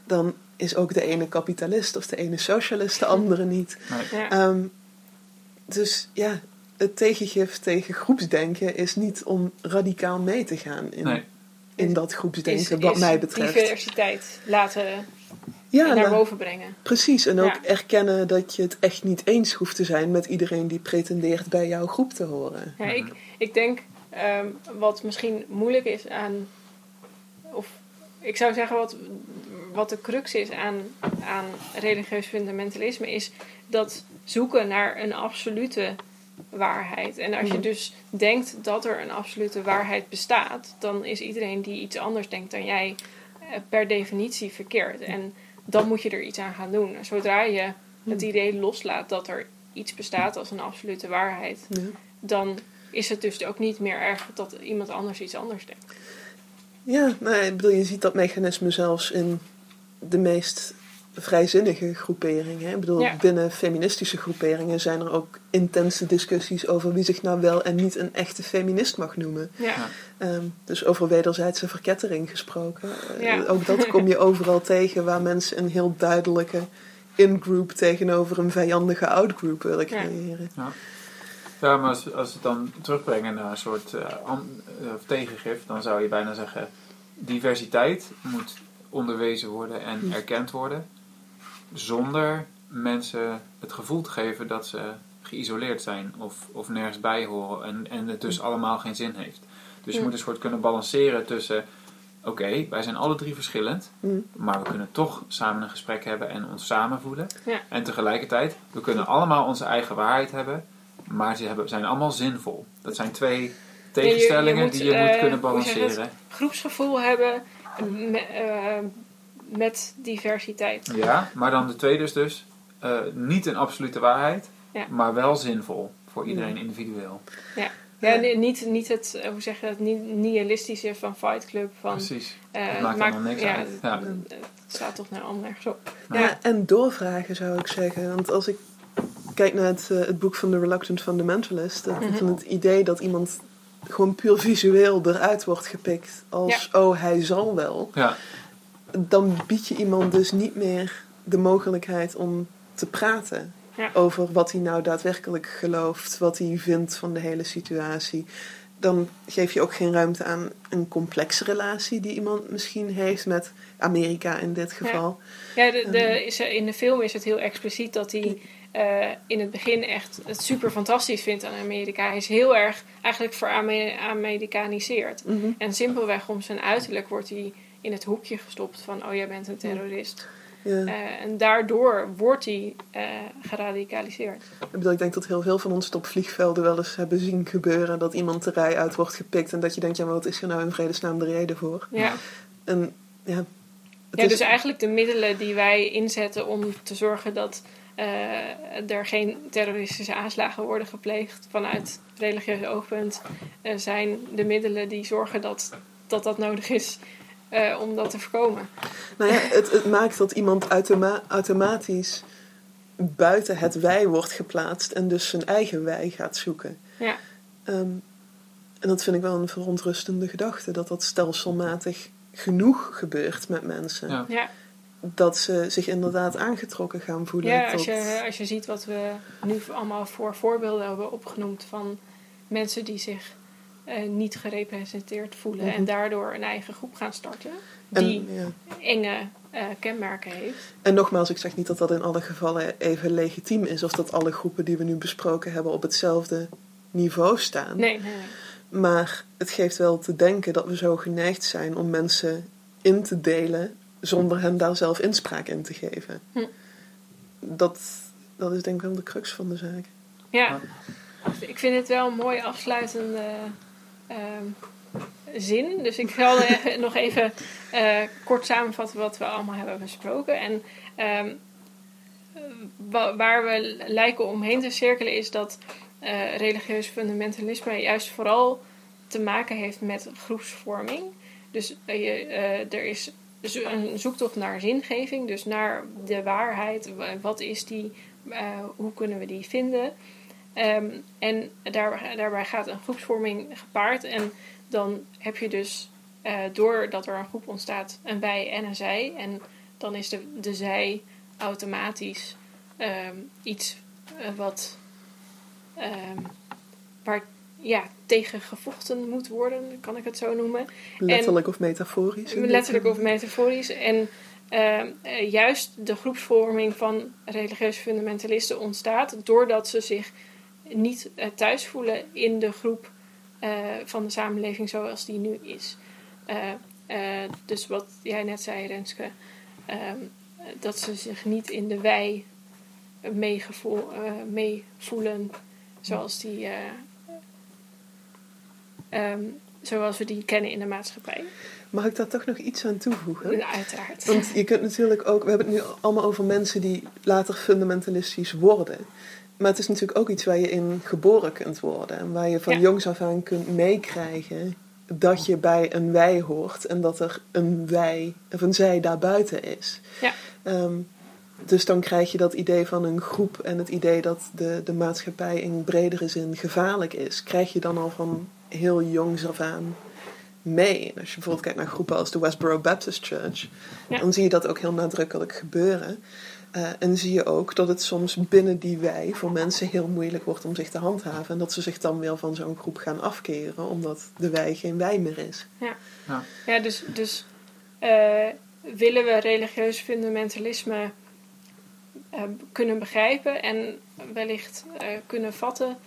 dan is ook de ene kapitalist of de ene socialist, de andere niet. Nee. Ja. Ehm, dus ja, het tegengif tegen groepsdenken is niet om radicaal mee te gaan in, Nee. in dat groepsdenken, wat mij betreft. diversiteit laten Ja, naar nou, boven brengen. precies. En ook Ja. erkennen dat je het echt niet eens hoeft te zijn met iedereen die pretendeert bij jouw groep te horen. Ja, ik, ik denk ehm, wat misschien moeilijk is aan. Of ik zou zeggen wat wat de crux is aan, aan religieus fundamentalisme, is dat zoeken naar een absolute waarheid. En als je Mhm. dus denkt dat er een absolute waarheid bestaat, dan is iedereen die iets anders denkt dan jij eh, per definitie verkeerd. En dan moet je er iets aan gaan doen. Zodra je het idee loslaat dat er iets bestaat als een absolute waarheid, Ja. dan is het dus ook niet meer erg dat iemand anders iets anders denkt. Ja, nou, ik bedoel, je ziet dat mechanisme zelfs in de meest vrijzinnige groeperingen. hè. Ik bedoel, Ja. binnen feministische groeperingen zijn er ook intense discussies over wie zich nou wel en niet een echte feminist mag noemen. Ja. Ehm, dus over wederzijdse verkettering gesproken. Eh. Ook dat kom je overal tegen waar mensen een heel duidelijke in-group tegenover een vijandige out-group willen creëren. Ja, maar als, als we het dan terugbrengen naar een soort eh, an- eh, tegengif, dan zou je bijna zeggen: diversiteit moet onderwezen worden en Hm. erkend worden, zonder mensen het gevoel te geven dat ze geïsoleerd zijn of, of nergens bij horen en, en het dus allemaal geen zin heeft. Dus je moet een soort kunnen balanceren tussen: oké, wij zijn alle drie verschillend, maar we kunnen toch samen een gesprek hebben en ons samen voelen. Ja. En tegelijkertijd, we kunnen allemaal onze eigen waarheid hebben, maar ze hebben, zijn allemaal zinvol. Dat zijn twee tegenstellingen moet, die je eh, moet kunnen je het? balanceren. groepsgevoel hebben eh, met diversiteit. Ja, maar dan de tweede is dus eh, niet een absolute waarheid, Ja. maar wel zinvol voor iedereen individueel. Ja, ni- niet, niet het, eh, hoe zeg je dat, ni- nihilistische van Fight Club. Van, Precies. eh, Het maakt allemaal niks ja, uit. Het, Ja. het staat toch naar allemaal nergens op. Ja. Ja. en doorvragen zou ik zeggen. Want als ik kijk naar het, eh, het boek van The Reluctant Fundamentalist, Mhm. van het idee dat iemand gewoon puur visueel eruit wordt gepikt als oh hij zal wel, Ja, dan bied je iemand dus niet meer de mogelijkheid om te praten Ja. over wat hij nou daadwerkelijk gelooft, wat hij vindt van de hele situatie. Dan geef je ook geen ruimte aan een complexe relatie die iemand misschien heeft met Amerika in dit geval. Ja, de, de, is, er- in de film is het heel expliciet dat hij eh, in het begin echt het super fantastisch vindt aan Amerika. Hij is heel erg eigenlijk veramerikaniseerd. Mhm. En simpelweg om zijn uiterlijk wordt hij in het hoekje gestopt van... oh, jij bent een terrorist. Ja. Eh, en daardoor wordt hij eh, geradicaliseerd. Ik bedoel, ik denk dat heel veel van ons het op vliegvelden wel eens hebben zien gebeuren. Dat iemand de rij uit wordt gepikt en dat je denkt, ja, maar wat is er nou in vredesnaam de reden voor? Ja, En ja, ja is- dus eigenlijk de middelen die wij inzetten om te zorgen dat eh, er geen terroristische aanslagen worden gepleegd vanuit religieus oogpunt, zijn de middelen die zorgen dat dat, dat nodig is eh, om dat te voorkomen. Nou ja, het, het maakt dat iemand automa- automatisch buiten het wij wordt geplaatst en dus zijn eigen wij gaat zoeken. Ja, Ehm, en dat vind ik wel een verontrustende gedachte, dat dat stelselmatig genoeg gebeurt met mensen. Ja. ja. Dat ze zich inderdaad aangetrokken gaan voelen. ja tot... als, je, als je ziet wat we nu allemaal voor voorbeelden hebben opgenoemd van mensen die zich niet gerepresenteerd voelen Mhm. en daardoor een eigen groep gaan starten, En, die ja. enge eh, kenmerken heeft. En nogmaals, ik zeg niet dat dat in alle gevallen even legitiem is, of dat alle groepen die we nu besproken hebben op hetzelfde niveau staan. Nee, nee, nee. Maar het geeft wel te denken dat we zo geneigd zijn om mensen in te delen zonder hen daar zelf inspraak in te geven. Hm. Dat, dat is denk ik wel de crux van de zaak. Ja, ik vind het wel een mooi afsluitende ehm, zin. Dus ik zal nog even eh, kort samenvatten wat we allemaal hebben besproken. En ehm, wa- waar we lijken omheen te cirkelen is dat eh, religieus fundamentalisme juist vooral te maken heeft met groepsvorming. Dus eh, je, er is een zoektocht naar zingeving, dus naar de waarheid. Wa- Wat is die? Hoe kunnen we die vinden? Ehm, en daarbij, daarbij gaat een groepsvorming gepaard. En dan heb je dus, eh, doordat er een groep ontstaat, een wij en een zij. En dan is de, de zij automatisch ehm, iets eh, wat ehm, waar ja, tegen gevochten moet worden, kan ik het zo noemen. Letterlijk of metaforisch. Letterlijk of metaforisch. En eh, juist de groepsvorming van religieuze fundamentalisten ontstaat doordat ze zich niet eh, thuis voelen in de groep eh, van de samenleving zoals die nu is. Eh, dus wat jij net zei, Renske. ehm, dat ze zich niet in de wij meegevoel, meevoelen zoals, die, eh, ehm, zoals we die kennen in de maatschappij. Mag ik daar toch nog iets aan toevoegen? Nou, uiteraard. Want je kunt natuurlijk ook, we hebben het nu allemaal over mensen die later fundamentalistisch worden. Maar het is natuurlijk ook iets waar je in geboren kunt worden. En waar je van Ja. jongs af aan kunt meekrijgen dat je bij een wij hoort. En dat er een wij of een zij daarbuiten is. Ja. Ehm, dus dan krijg je dat idee van een groep en het idee dat de, de maatschappij in bredere zin gevaarlijk is. Krijg je dan al van heel jongs af aan mee. En als je bijvoorbeeld kijkt naar groepen als de Westboro Baptist Church, Ja. dan zie je dat ook heel nadrukkelijk gebeuren. Eh, en zie je ook dat het soms binnen die wij voor mensen heel moeilijk wordt om zich te handhaven. En dat ze zich dan weer van zo'n groep gaan afkeren, omdat de wij geen wij meer is. Ja, dus, dus eh, willen we religieus fundamentalisme eh, kunnen begrijpen en wellicht eh, kunnen vatten,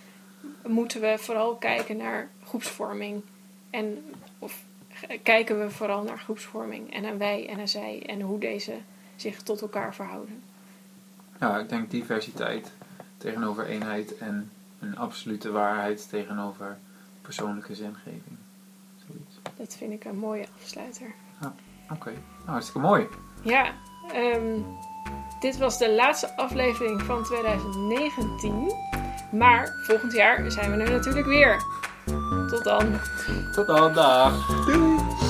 moeten we vooral kijken naar groepsvorming. En, of kijken we vooral naar groepsvorming en naar wij en naar zij en hoe deze zich tot elkaar verhouden. Ja, ik denk diversiteit tegenover eenheid en een absolute waarheid tegenover persoonlijke zingeving. Zoiets. Dat vind ik een mooie afsluiter. Oké, nou hartstikke mooi. Ja, ehm, dit was de laatste aflevering van 2019. Maar volgend jaar zijn we er natuurlijk weer. Tot dan. Tot dan, dag. Doei!